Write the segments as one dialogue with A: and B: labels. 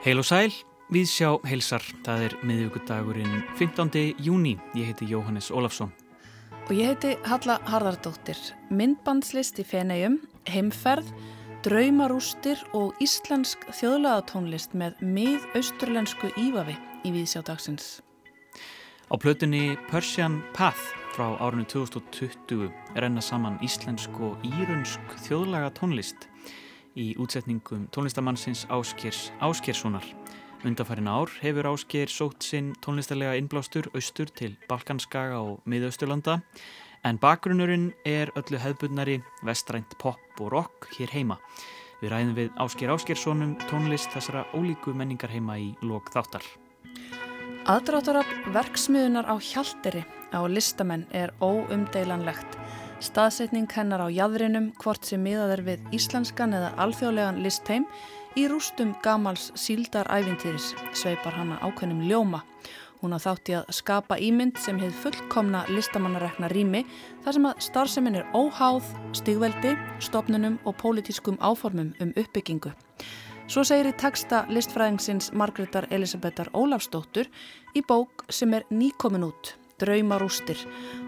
A: Heil og sæl, við sjá heilsar. Það er miðvíkudagurinn 15. júni. Ég heiti Jóhannes Ólafsson.
B: Og ég heiti Halla Harðardóttir. Myndbandslist í Fenegjum, heimferð, draumarústir og íslensk þjóðlagatónlist með mið-austurlensku ívafi í Víðsjá dagsins.
A: Á plötunni Persian Path frá árunni 2020 renna saman íslensk og írunsk þjóðlaga tónlist í útsetningum tónlistamannsins Áskers Áskerssonar. Undanfærin ár hefur Ásker sótt sinn tónlistarlega innblástur austur til Balkanskaga og miðausturlanda en bakgrunnurinn er öllu hefðbundnari vestrænt pop og rock hér heima. Við ræðum við Ásker Áskerssonum tónlist þessara ólíku menningar heima í lok þáttar.
B: Aðdráttarab verksmiðunar á hjalderi á listamenn er óumdeilanlegt. Staðsetning hennar á jæðrinum hvort sem miðaður við íslenskan eða alþjóðlegan listheim í rústum gamals síldarævintýris sveipar hana ákveðnum ljóma. Hún á þátti að skapa ímynd sem hefð fullkomna listamannarekna rými þar sem að starfseminn er óháð, stigveldi, stopnunum og pólitískum áformum um uppbyggingu. Svo segir í taksta listfræðingsins Margreðar Elisabethar Ólafsdóttur í bók sem er nýkomin út Draumarústir.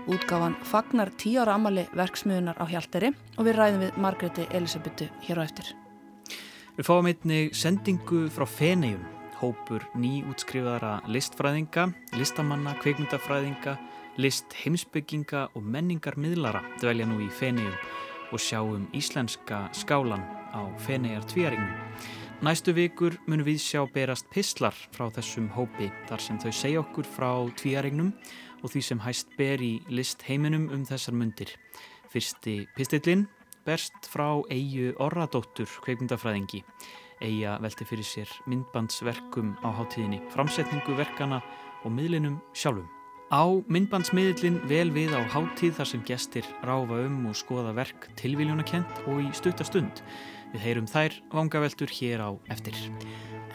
B: Útgáfan fagnar tíu ára amali verksmiðunar á Hjalteri og við ræðum við Margreti Elisabetu hér á eftir.
A: Við fáum einnig sendingu frá Fenegjum, hópur nýútskrifaðara listfræðinga, listamanna, kveikmyndafræðinga, list heimsbygginga og menningarmiðlara dvelja nú í Fenegjum og sjáum íslenska skálan á Fenegjar tvíaringum. Næstu vikur munum við sjá berast pistlar frá þessum hópi þar sem þau segja okkur frá tvíaregnum og því sem hæst ber í list heiminum um þessar mundir. Fyrsti pistillin berst frá Eyju Orradóttur, kveikmyndafræðingi. Eyja velti fyrir sér myndbandsverkum á hátíðinni, framsetningu verkana og miðlinum sjálfum. Á myndbandsmiðlinn vel við á hátíð þar sem gestir ráfa um og skoða verk tilvíljónakent og í stuttastund. Við heyrum þær vangaveltur hér á eftir.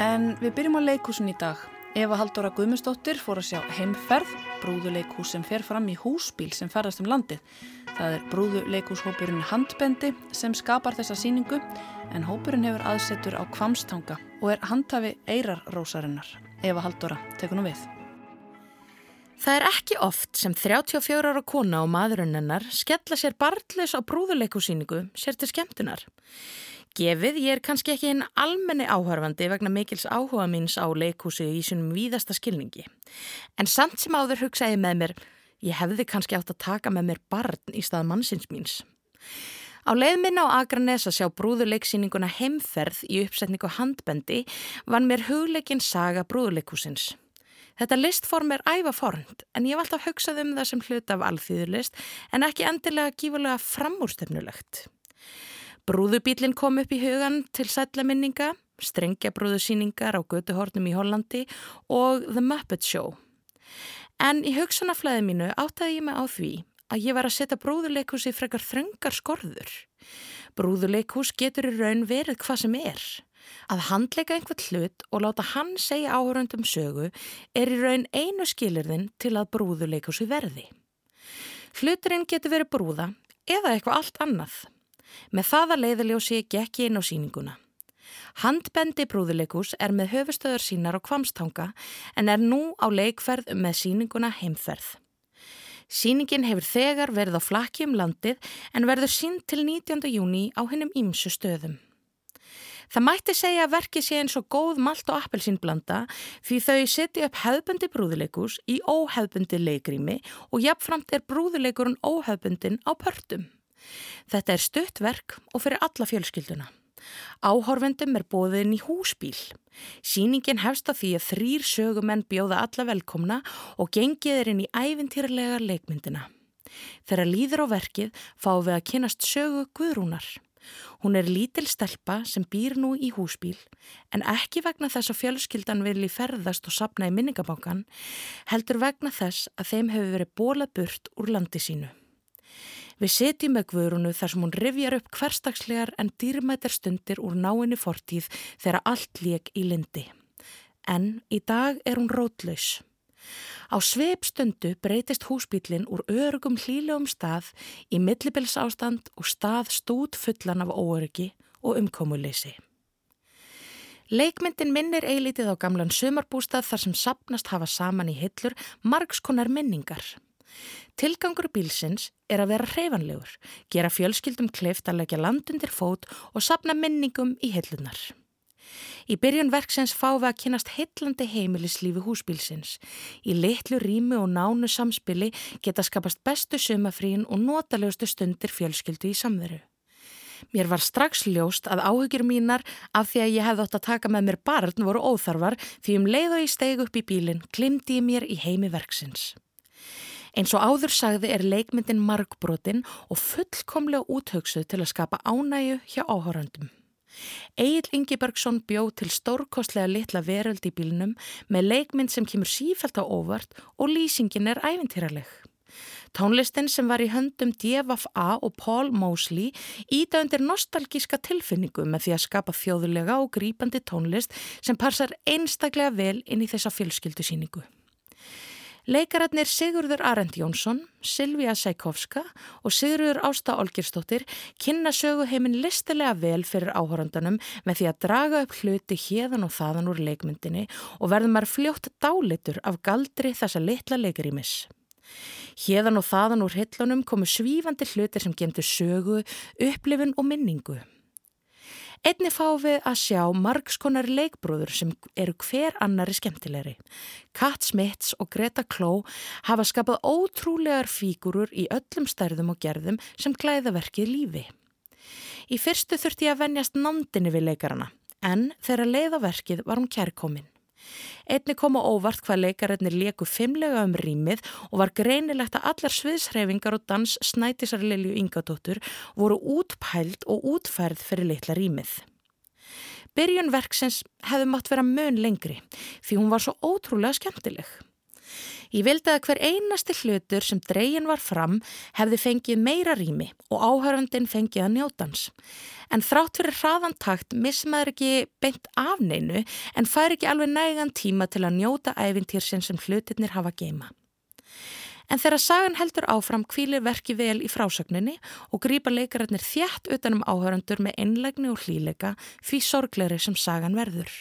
B: En við byrjum á leikúsin í dag. Eva Haldóra Guðmundsdóttir fór að sjá heimferð, brúðuleikús sem fer fram í húsbíl sem ferðast um landið. Það er brúðuleikúshópurinn Handbendi sem skapar þessa síningu en hópurinn hefur aðsettur á kvamstanga og er handhafi eirarrósarinnar. Eva Haldóra, tekur nú við.
C: Það er ekki oft sem 34 ára kona og maðurinn skella sér barndleis á brúðuleikúsíningu sér til skemmtunar gefið. Ég er kannski ekki einn almenni áhörfandi vegna mikils áhuga míns á leikhúsi í sínum víðasta skilningi. En samt sem áður hugsaði með mér, ég hefði kannski átt að taka með mér barn í stað mannsins míns. Á leið minna á Akranes að sjá brúðuleiksýninguna heimferð í uppsetningu handbendi vann mér hugleikin saga brúðuleikhúsins. Þetta listform er ævafornd en ég var alltaf hugsað um það sem hlut af alþýðulist en ekki endilega gífulega framúrstefnulegt. Brúðubílinn kom upp í hugan til sætlaminninga, strengjabrúðusýningar á götuhornum í Hollandi og The Muppet Show. En í hugsanaflæði mínu áttaði ég mig á því að ég var að setja brúðuleikus í frekar þröngar skorður. Brúðuleikus getur í raun verið hvað sem er. Að handleika einhvert hlut og láta hann segja áhörundum sögu er í raun einu skilirðin til að brúðuleikusi verði. Hluturinn getur verið brúða eða eitthvað allt annað. Með þaða leiðaljósi gekk ég inn á síninguna. Handbendi brúðuleikus er með höfustöður sínar á kvamstanga en er nú á leikferð með síninguna heimferð. Síningin hefur þegar verið á flakki um landið en verður sín til 19. júni á hennum ímsu stöðum. Það mætti segja að verki sé eins og góð malt og appelsínblanda því þau setja upp hefðbundi brúðuleikus í óhefðbundi leikrými og jafnframt er brúðuleikurinn óhefðbundin á pörtum. Þetta er stuttverk og fyrir alla fjölskylduna. Áhorfendum er bóðin í húsbíl. Sýningin hefst að því að þrýr sögumenn bjóða alla velkomna og gengið er inn í ævintýrlega leikmyndina. Þegar líður á verkið fá við að kynast sögu Guðrúnar. Hún er lítil stelpa sem býr nú í húsbíl en ekki vegna þess að fjölskyldan vilji ferðast og sapna í minningabankan heldur vegna þess að þeim hefur verið bólað burt úr landi sínu. Við setjum með Guðrúnu þar sem hún rivjar upp hverstagslegar en dýrmættar stundir úr náinni fortíð þegar allt lék í lindi. En í dag er hún rótlaus. Á sveip stundu breytist húsbílinn úr örugum hlílegum stað í millibils ástand og stað stút fullan af óöryggi og umkomuleysi. Leikmyndin minnir eilítið á gamlan sömarbústað þar sem sapnast hafa saman í hillur margskonar minningar. Tilgangur bílsins er að vera hreifanlegur, gera fjölskyldum kleift að leggja landundir fót og sapna minningum í hillunar. Í byrjun verksins fá við að kynast heillandi heimilislífi húsbílsins. Í litlu rými og nánu samspili geta skapast bestu sömafrín og notalegustu stundir fjölskyldu í samveru. Mér var strax ljóst að áhyggjur mínar af því að ég hefði ótt að taka með mér barn voru óþarfar því um leið og ég steg upp í bílinn glimti ég mér í heimi verksins. Eins og áður sagði er leikmyndin margbrotin og fullkomlega úthugsuð til að skapa ánægu hjá áhórandum. Egil Ingebergsson bjóð til stórkostlega litla veröld í bílnum með leikmynd sem kemur sífælt á óvart og lýsingin er æfintýraleg. Tónlistin sem var í höndum DFA og Paul Mosley íta undir nostalgíska tilfinningu með því að skapa þjóðulega og grípandi tónlist sem passar einstaklega vel inn í þessa fjölskyldusýningu. Leikararnir Sigurður Arend Jónsson, Silvíja Sækovska og Sigurður Ásta Olgirstóttir kynna söguheimin listilega vel fyrir áhörandunum með því að draga upp hluti hérðan og þaðan úr leikmyndinni og verður maður fljótt dálitur af galdri þessa litla leikarímis. Hérðan og þaðan úr hillunum komu svífandi hlutir sem gemtu sögu, upplifin og minningu. Einni fá við að sjá margskonar leikbrúður sem eru hver annari skemmtilegri. Kat Smits og Greta Kló hafa skapað ótrúlegar fígurur í öllum stærðum og gerðum sem glæðaverkið lífi. Í fyrstu þurfti ég að venjast nándinni við leikarana, en þegar leiðaverkið var hún kærkominn. Einni kom á óvart hvað leikarinnir leku fimmlega um rýmið og var greinilegt að allar sviðshreyfingar og dans snætisar Lilju Ingadóttur voru útpælt og útfærð fyrir litla rýmið. Byrjun verksins hefði mátt vera mön lengri því hún var svo ótrúlega skemmtileg. Ég vildi að hver einasti hlutur sem dreyin var fram hefði fengið meira rými og áhörfandin fengið að njótans. En þrátt fyrir hraðantakt mismaður ekki beint afneinu en fær ekki alveg nægan tíma til að njóta æfintýrsin sem hlutirnir hafa geima. En þegar sagan heldur áfram kvílir verki vel í frásögninni og grýpa leikararnir þjætt utanum áhörandur með einlegni og hlíleika því sorgleri sem sagan verður.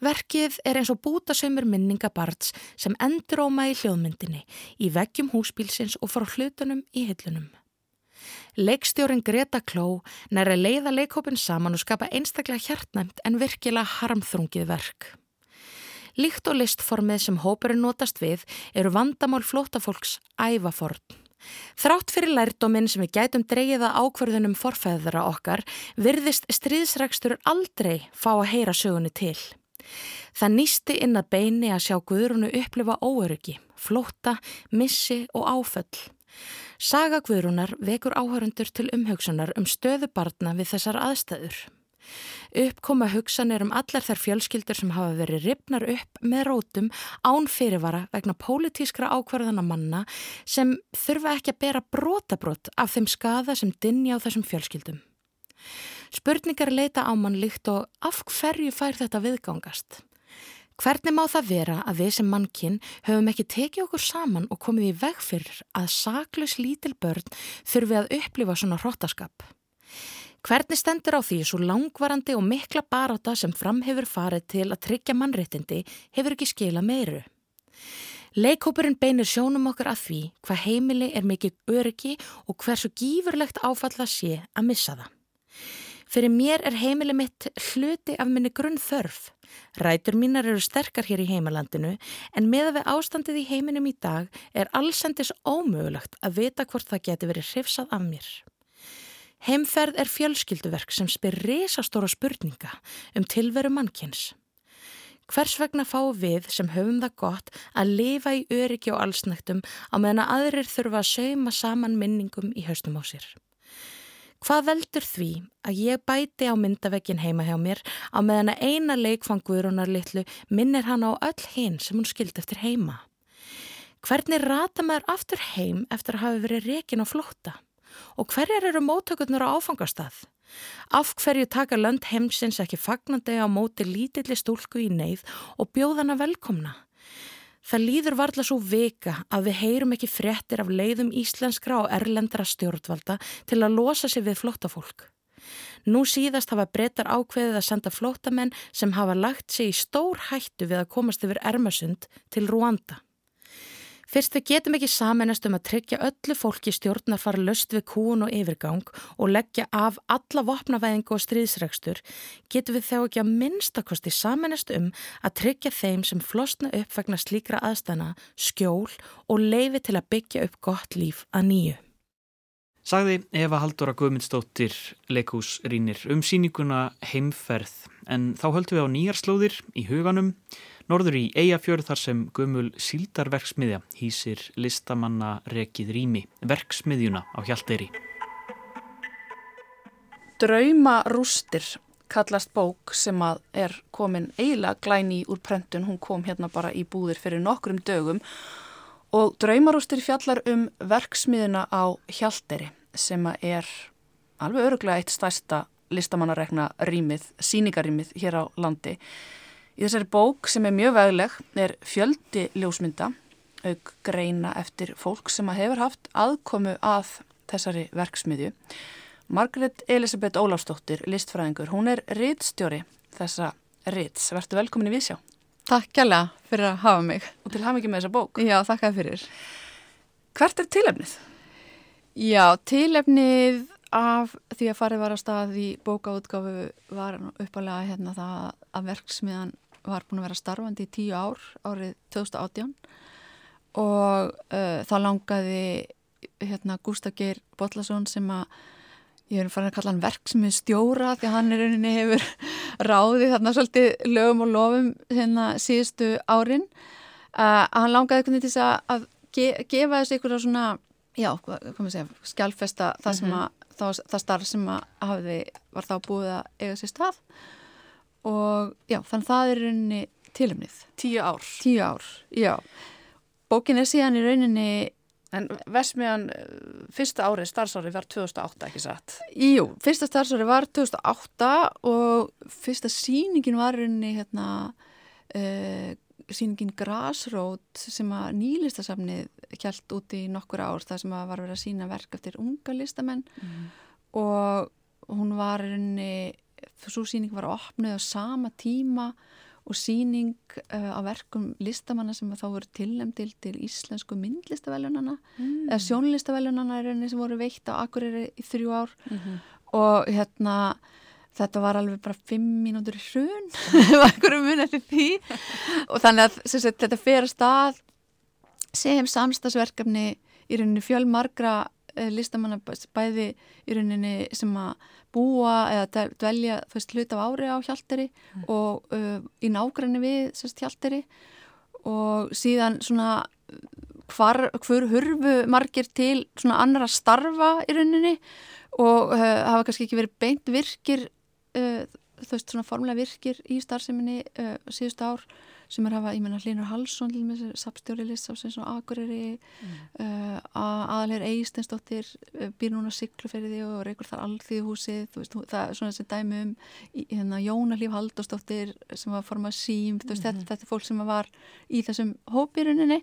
C: Verkið er eins og bútasaumur minningabarts sem enduróma í hljóðmyndinni, í veggjum húsbílsins og frá hlutunum í hillunum. Leikstjórin Greta Kló næri að leiða leikhópin saman og skapa einstaklega hjartnæmt en virkilega harmþrungið verk. Líkt og listformið sem hópurinn notast við eru vandamál flótafólks ævaforn. Þrátt fyrir lærdóminn sem við gætum dreyjiða ákverðunum forfæðra okkar virðist stríðsrækstur aldrei fá að heyra sögunni til. Það nýsti inn að beini að sjá Guðrúnu upplifa óöryggi, flótta, missi og áföll. Saga Guðrúnar vekur áhörundur til umhugsunar um stöðu barna við þessar aðstæður. Uppkoma hugsanir um allar þær fjölskyldur sem hafa verið ripnar upp með rótum án fyrirvara vegna pólitískra ákvarðana manna sem þurfa ekki að bera brotabrott af þeim skada sem dinja á þessum fjölskyldum. Spurningar leita á mann líkt og af hverju fær þetta viðgangast? Hvernig má það vera að við sem mannkinn höfum ekki tekið okkur saman og komið í veg fyrir að saklaus lítil börn þurfi að upplifa svona hróttaskap? Hvernig stendur á því svo langvarandi og mikla baráta sem fram hefur farið til að tryggja mannréttindi hefur ekki skila meiru? Leikópurinn beinir sjónum okkur að því hvað heimili er mikið öryggi og hversu gífurlegt áfall það sé að missa það. Fyrir mér er heimili mitt hluti af minni grunn þörf. Rætur mínar eru sterkar hér í heimalandinu en með að við ástandið í heiminum í dag er allsendis ómögulegt að vita hvort það geti verið hrifsað af mér. Heimferð er fjölskylduverk sem spyr resastóra spurninga um tilveru mannkins. Hvers vegna fá við sem höfum það gott að lifa í öryggi og allsnæktum á meðan að aðrir þurfa að sauma saman minningum í haustum á sér? Hvað veldur því að ég bæti á myndavegin heima hjá mér á meðan að eina leikfanguðurunar litlu minnir hann á öll hinn sem hún skildi eftir heima? Hvernig rata maður aftur heim eftir að hafa verið rekin á flótta? Og hverjar eru móttökurnar á áfangastað? Af hverju taka lönd heimsins ekki fagnandi á móti lítilli stúlku í neyð og bjóðana velkomna? Það líður varðla svo vika að við heyrum ekki fréttir af leiðum íslenskra og erlendra stjórnvalda til að losa sig við flottafólk. Nú síðast hafa breytar ákveðið að senda flótamenn sem hafa lagt sig í stór hættu við að komast yfir Ermasund til Rúanda. Fyrst við getum ekki samanast um að tryggja öllu fólki stjórnar fara löst við kúun og yfirgang og leggja af alla vopnavæðingu og stríðsregstur, getum við þá ekki að minnstakosti samanast um að tryggja þeim sem flosna upp vegna slíkra aðstana, skjól og leifi til að byggja upp gott líf að nýju.
A: Sagði Eva Haldóra Guðmundsdóttir leikúsrínir um síninguna heimferð en þá höldum við á nýjarslóðir í huganum Norður í Eyjafjörð þar sem gömul síldarverksmiðja hýsir listamanna rekið rými, verksmiðjuna á Hjalteyri.
B: Drauma rústir kallast bók sem að er komin eiginlega glæni úr prentun. Hún kom hérna bara í búðir fyrir nokkrum dögum og Draumarústir fjallar um verksmiðjuna á Hjalteyri sem að er alveg öruglega eitt stærsta listamannarekna rýmið, síningarýmið hér á landi. Í þessari bók sem er mjög vegleg er fjöldi ljósmynda, auk greina eftir fólk sem hefur haft aðkomu að þessari verksmiðju. Margaret Elisabeth Óláfsdóttir, listfræðingur, hún er rittstjóri þessa ritts. Vertu velkomin í Vísjá.
D: Takk kjalla fyrir að hafa mig.
B: Og til hafa ekki með þessa bók.
D: Já, þakka fyrir.
B: Hvert er tilefnið?
D: Já, tilefnið af því að farið var á stað í bókaútgáfu var uppalega hérna það að verksmiðan var búin að vera starfandi í tíu ár árið 2018 og uh, þá langaði hérna Gustaf Geir Botlason sem að ég er farin að kalla hann verksmið stjóra því að hann er rauninni hefur ráðið þarna svolítið lögum og lofum hérna síðustu árin. Uh, að hann langaði til að, að ge, gefa þessu einhverja svona já, hvað maður segja, skjálfesta það sem mhm. að, það, það starf sem að hafi, var þá búið að eiga sér stað og já, þannig það er rauninni tilumnið.
B: Tíu ár.
D: Tíu ár, já. Bókin er síðan í rauninni
B: En Vesmiðan, fyrsta árið, starfsári var 2008, ekki satt?
D: Jú, fyrsta starfsári var 2008 og fyrsta síningin var rauninni hérna, uh, síningin Grasrót sem að nýlistasafnið kjælt út í nokkur ár þar sem að var verið að sína verk eftir unga listamenn mm. og hún var rauninni svo síning var opnið á sama tíma og síning uh, á verkum listamanna sem þá voru tilnæmdil til íslensku myndlistavelunana mm. eða sjónlistavelunana er einni sem voru veitt á Akureyri í þrjú ár mm -hmm. og hérna þetta var alveg bara fimm mínútur í hrun. Einhverju mun eftir því. Og þannig að sagt, þetta fer að stað sem samstagsverkefni í rauninni fjölmargra uh, listamanna bæði í rauninni sem að búa eða dvelja veist hlut af ári á hjálteri mm. og uh, í nágræni við sérst hjálteri og síðan svona hvar, hver hurfu margir til svona annara starfa í rauninni og uh, hafa kannski ekki verið beint virkir þú veist svona formulega virkir í starfseminni uh, síðust ár sem er að hafa, ég menna Hlinur Halsson sapstjóri listsáfsins og Akureyri mm. uh, aðalir Eistensdóttir býr núna Sigluferiði og reykur þar allþýðuhúsið veist, það er svona sem dæmi um hérna, Jónalíf Haldósdóttir sem var formað sím, mm. veist, þetta, þetta er fólk sem var í þessum hópiruninni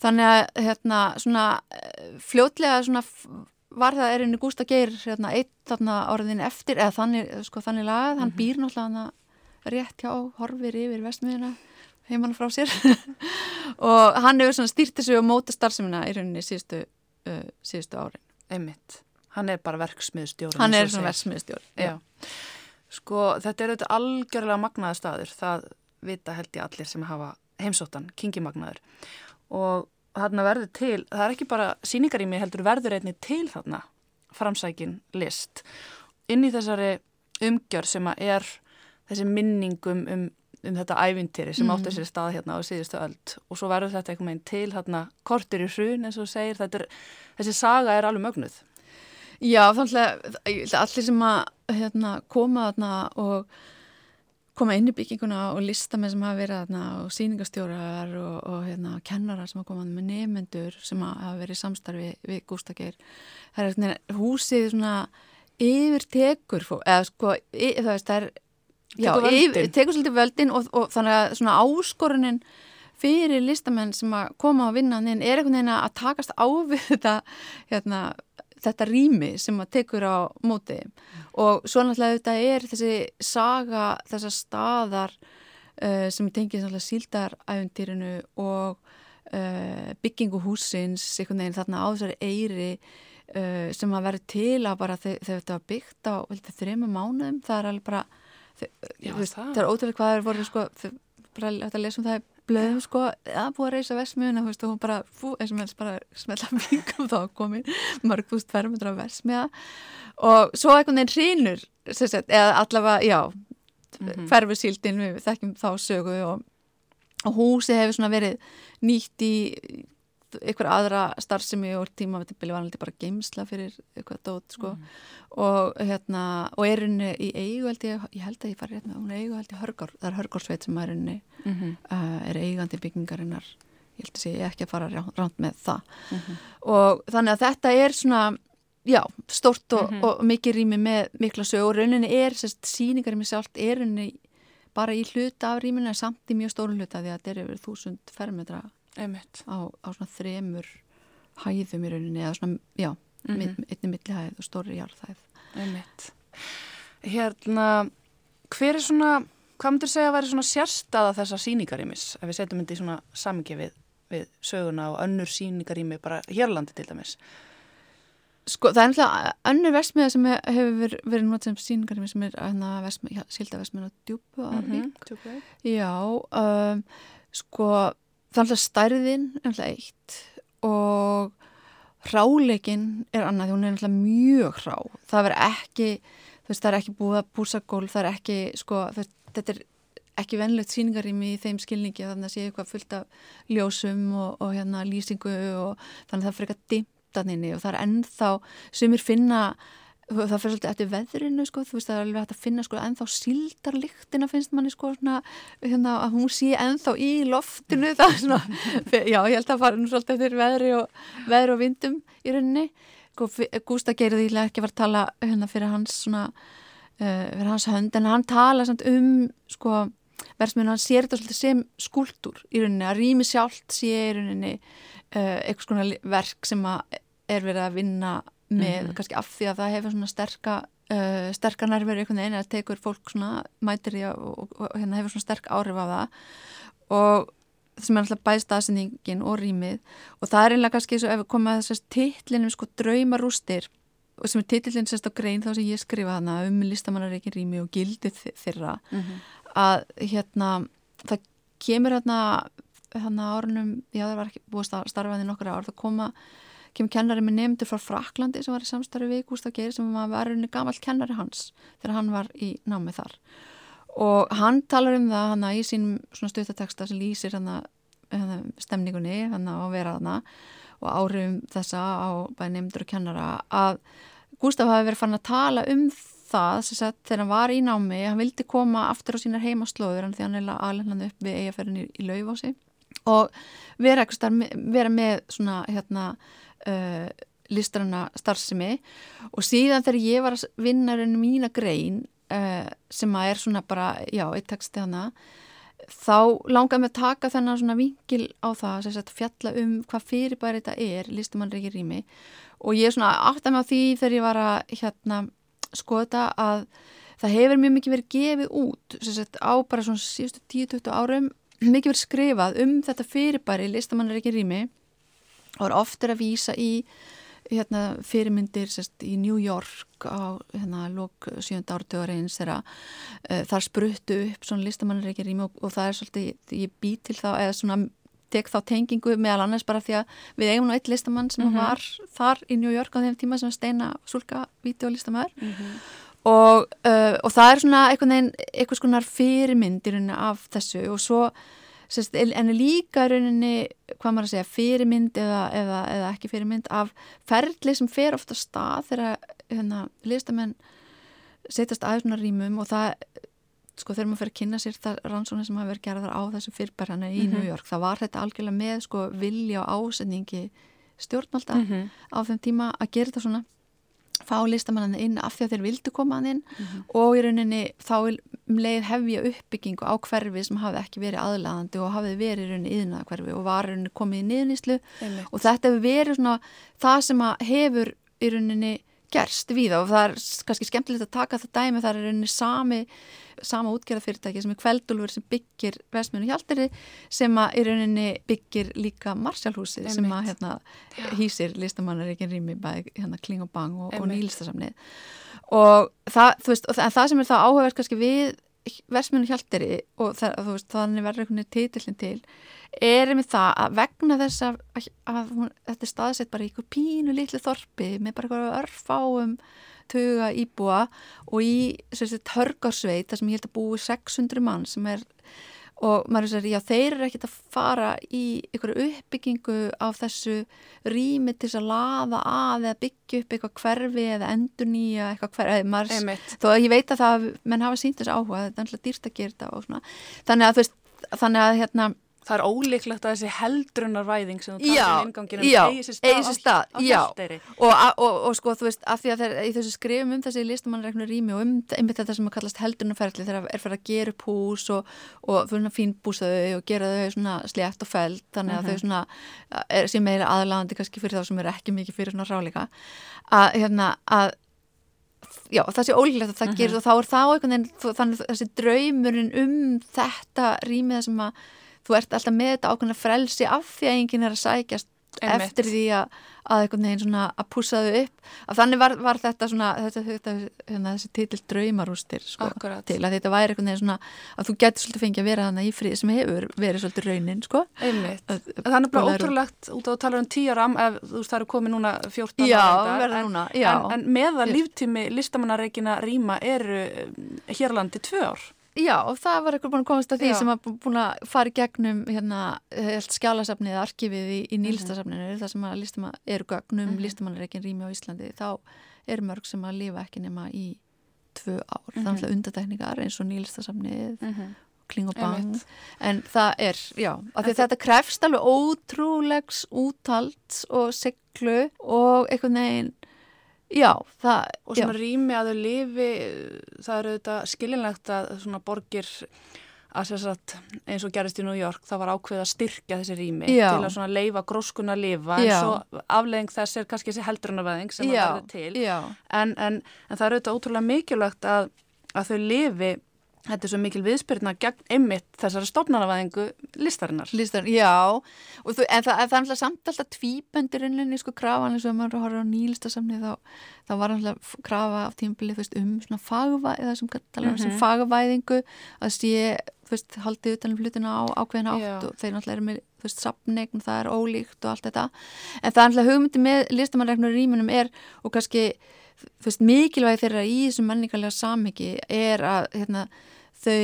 D: þannig að hérna, svona, fljótlega svona var það er einni Gústa Geir hérna, eitt þarna orðin eftir eða þannig, sko, þannig lagað, hann mm -hmm. býr náttúrulega rétt hjá, horfir yfir vestmiðina heimann frá sér og hann hefur stýrt þessu og móta starfsemina í rauninni síðustu, uh, síðustu árin.
B: Einmitt. Hann er bara verksmiðstjóri.
D: Hann er svona verksmiðstjóri, já.
B: já. Sko þetta er auðvitað algjörlega magnaður staður. Það vita held ég allir sem hafa heimsóttan, kingimagnaður. Og þarna verður til, það er ekki bara síningarými heldur verður einni til þarna framsækin list. Inn í þessari umgjör sem að er þessi minningum um um þetta ævintýri sem mm. átti sér stað hérna á síðustu öld og svo verður þetta einhvern veginn til hérna kortir í hrun eins og segir er, þessi saga er alveg mögnuð
D: Já, þannig að allir sem að hérna, koma þarna og koma inn í bygginguna og lista með sem hafa verið þarna og síningastjórar og, og hérna, kennarar sem hafa komað með nefnendur sem hafa verið samstarfi við Gústakir það er húsið svona yfir tekur eða sko, það er Já, tekur svolítið völdin og, og þannig að svona áskorunin fyrir listamenn sem að koma á vinnan er einhvern veginn að takast á við þetta hérna, þetta rými sem maður tekur á móti og svo náttúrulega þetta er þessi saga þessar staðar uh, sem tengið náttúrulega síldaræfundýrinu og uh, byggingu húsins einhvern veginn þarna á þessari eiri uh, sem að vera til að bara þegar þetta var byggt á þrejum mánuðum það er alveg bara
B: Já,
D: veist,
B: það.
D: það er ótrúlega hvað er voru sko, bara að lesa um það í blöðum sko, að búið að reysa veist, og hún bara, fú, eins og meðals bara smetla mingum þá komin mörg þúst fermundra versmiða og svo einhvern veginn hrýnur eða allavega, já
B: Mhm.
D: hverfusíldin, við þekkjum þá sögu og, og húsi hefur svona verið nýtt í einhver aðra starfsemi og tíma var hann bara geimsla fyrir eitthvað dót sko
B: Mhm.
D: og hérna og er henni í eigu held ég, ég held að ég fari hérna, hún er eigu held ég hörgár, það er hörgársveit sem er henni
B: Mhm.
D: uh, er eigandi byggingarinnar ég held að sé ekki að fara rá- ránt með það
B: Mhm.
D: og þannig að þetta er svona já, stórt og,
B: Mhm.
D: og mikið rými með mikla sög og rauninni er sérst, síningar í mig sjálft er rauninni bara í hluta af rýminu en samt í mjög stóru hluta því að þetta er yfir þúsund fermetra. Á, á svona þremur hæðum í rauninni eða svona, já, mm. -hmm. einni millihæð og stóri jarðhæð
B: Einmitt. Hérna, hver er svona, hvað myndir segja að væri svona sérstaða þessa síningarýmis ef við setjum þetta í svona samingi við, við söguna og önnur síningarými bara hérlandi til dæmis?
D: Sko, það er náttúrulega önnur versmiða sem hefur verið, verið notið sem síningarými sem er hérna, sílda versmiða á djúpu á Vík.
B: -hmm.
D: Já, um, sko, er alltaf stærðin, er eitt og hráleikin er annað, því hún er mjög hrá. Það verður ekki, veist, það er ekki búið að púsa gólf, það er ekki, sko, þetta er ekki venlegt síningarými í þeim skilningi, þannig að sé eitthvað fullt af ljósum og, og hérna lýsingu og þannig að það fyrir eitthvað dimtaninni og það er ennþá, sumir finna það fyrir svolítið eftir veðrinu sko, þú veist það er alveg hægt að finna sko ennþá síldarlyktina finnst manni sko svona hérna, að hún sé ennþá í loftinu það er svona, já ég held að fara nú svolítið eftir veðri og, veðri og vindum í rauninni. Sko, Gústa gerði því ekki var að tala hérna fyrir hans svona uh, fyrir hans hönd en hann tala samt um sko verðsmjönu hann sér þetta svolítið sem skúltúr í rauninni að rými sjálft sé í rauninni uh, eitthvað svona verk sem að er verið að vinna með
B: Mhm.
D: kannski af því að það hefur svona sterka uh, sterka nærveru einhvern veginn að tekur fólk svona mætir í og, og, og hérna hefur svona sterk áhrif á það. Og sem er alltaf bæði staðsendingin og rýmið. Og það er einlega kannski svo ef við komum að þessast titlinum sko draumarústir og sem er titlinn sérst á grein þá sem ég skrifa hana um listamannareikin rými og gildið þi- þeirra að hérna það kemur hérna hérna árunum, já það var ekki búið að starfaði nokkra ár, það koma kemur kennari með nefndur frá Fraklandi sem var í samstarfi við Gústaf Geir sem var rauninni gamall kennari hans þegar hann var í námi þar. Og hann talar um það hana í svona stuttateksta sem lýsir hana stemningunni hana á að vera hana og áhrifum þessa á bæði nefndur og kennara að Gústaf hafi verið fann að tala um það sagt þegar hann var í námi hann vildi koma aftur á sínar heimaslóður en því hann er alveg hann upp við eigaferðin í, í Laufási og vera, vera með svona hérna uh, listrana starfsemi. Og síðan þegar ég var að vinna rauninu mína grein uh, sem að er svona bara, já, eitt texti hana þá langaði mig að taka þennan svona vingil á það sem sagt fjalla um hvað fyrirbæri þetta er listumann reykir rými og ég svona mig á því þegar ég var að hérna skoða að það hefur mjög mikið verið gefið út sem sagt á bara svona síðustu 10-20 árum mikið verið skrifað um þetta fyrirbæri listamann reykir rými og er oftur að vísa í hérna, fyrirmyndir sérst, í New York á hérna, lók sjönda áratugar eins þegar uh, þar spruttu upp svona listamannreikir rými og, og það er svolítið, ég bý til þá eða svona tek þá tengingu meðal annars bara því að við eigum nú eitt listamann sem mm -hmm. var þar í New York á þeim tíma sem steina sulka videolistamæður mm -hmm. og, uh, og það er svona einhvern veginn, einhvers konar fyrirmyndir af þessu og svo Sest, en líka rauninni, hvað maður að segja, fyrirmynd eða, eða, eða ekki fyrirmynd af ferli sem fer ofta stað þegar hérna, listamenn setjast aðeins svona rýmum og það, sko þegar maður fer að kynna sér það rannsóna sem hafa verið gerðar á þessu fyrirbærana í mm -hmm. New York, það var þetta algjörlega með sko vilja og ásetningi stjórnvalda mm -hmm. á þeim tíma að gera þetta svona fá listamannana inn af því að þeir vildu koma hann inn. Mm -hmm. og í rauninni þá um leið hefja uppbyggingu á hverfi sem hafi ekki verið aðlæðandi og hafi verið í rauninni yðnaða hverfi og var í rauninni komið í niðurníslu og þetta hefur verið svona það sem að hefur í rauninni gerst við og það er kannski skemmtilegt að taka það dæmi það er rauninni sami sama útgerðafyrirtæki sem er Kveldúlfur sem byggir Vestmjönu Hjaldari sem í rauninni byggir líka Marsjálhúsi sem að hérna, hýsir listamannaríkin rými bæði hérna, Kling og Bang og, og nýlistasamnið og það, veist, og það sem er það áhugavert kannski við Vestmjönu Hjaldari og það, veist, þannig verður einhvern veginn titillin til er með það að vegna þess að, að hún, þetta er staðsett bara í ykkur pínu litlu þorpi með bara eitthvað örfáum tuga íbúa og í hörgarsveit þar sem ég held að búi 600 mann sem er og maður er að já þeir eru ekkert að fara í einhverju uppbyggingu á þessu rými til að laða að eða byggja upp eitthvað hverfi eða endur nýja eitthvað hverfi. Þó að ég veit að það menn hafa sínt þessu áhuga þetta er alltaf dýrst að gera þetta þannig að þú veist þannig að hérna
B: Það er ólíklegt að þessi heldrunarvæðing sem þú
D: talar um
B: inganginum eigi sér stað á hjálpteiri.
D: Og, og, og sko þú veist, af því að þeir, í þessu skrifum um þessi listamannreiknu rými og um einmitt þetta sem að kallast heldrunarferðli þegar er fyrir að gera upp hús og, og fínbúsa þau og gera þau svona slétt og fælt, þannig að mm -hmm. þau mhm. svona er sem meira aðlagandi kannski fyrir þá sem er ekki mikið fyrir svona ráleika að, hérna, að já, það sé ólíklegt að það uh -huh. gerir og þá er þá einhvern veginn, þannig þessi draumurinn um þetta rýmið sem að þú ert alltaf með þetta ákveðna frelsi af því að enginn er að sækjast Einmitt. eftir því að, að einhvern veginn svona að púsa þau upp að þannig var, var þetta svona þetta, þetta, hérna, þessi títill draumarústir sko, til að þetta væri einhvern veginn svona að þú getur svolítið fengið að vera þannig í frið sem hefur verið svolítið raunin sko.
B: Þannig er bara ótrúlegt út á að tala um tíaram ef þú veist það eru komið núna 14
D: já,
B: en,
D: núna, já.
B: en, en meða líftími listamannareikina rýma eru hérlandi tvö ár
D: Já, og það var eitthvað búin að komast að því Já. sem að búin að fara í gegnum hérna, skjálasafnið eða arkífið í, í mhm. nýlistasafninu, mm -hmm. það sem að listamað eru gögnum, mm -hmm. listamannareikin rými á Íslandi, þá er mörg sem að lifa ekki nema í tvö ár. Mm -hmm. Alltaf mhm. undatekningar eins og nýlistasafnið, mhm. kling og bang, Einmitt. en það er, já, af því að þetta krefst alveg ótrúlegs úttalt og seglu og eitthvað neginn Já, það...
B: Og svona já. rými að þau lifi, það eru þetta skilinlegt að svona borgir að sérsagt eins og gerist í New York það var ákveð að styrkja þessi rými já. til að svona leifa gróskun að lifa já. en svo aflegging þess er kannski þessi heldrunarveðing sem það verður til en, en, en það eru þetta ótrúlega mikilvægt að, að þau lifi Þetta er svo mikil viðspyrna gegn einmitt þessari stofnarnavæðingu listarinnar.
D: Listarinnar, já, þú, en það, er alltaf samt alltaf tvíböndirinninni sko krafan eins og maður horfður á nýlistasamni þá, þá var alltaf krafa af tímabili veist, um svona fagvæð, eða sem mm -hmm. fagvæðingu að sé, veist, haldið utanum hlutina á ákveðin átt já. og þeir náttúrulega eru með, veist, sapnegn, það er ólíkt og allt þetta, en það er alltaf hugmyndi með listamannreiknur rýmunum er og kannski fyrst mikilvægi þeirra í þessum menningarlega samhengi er að hérna, þau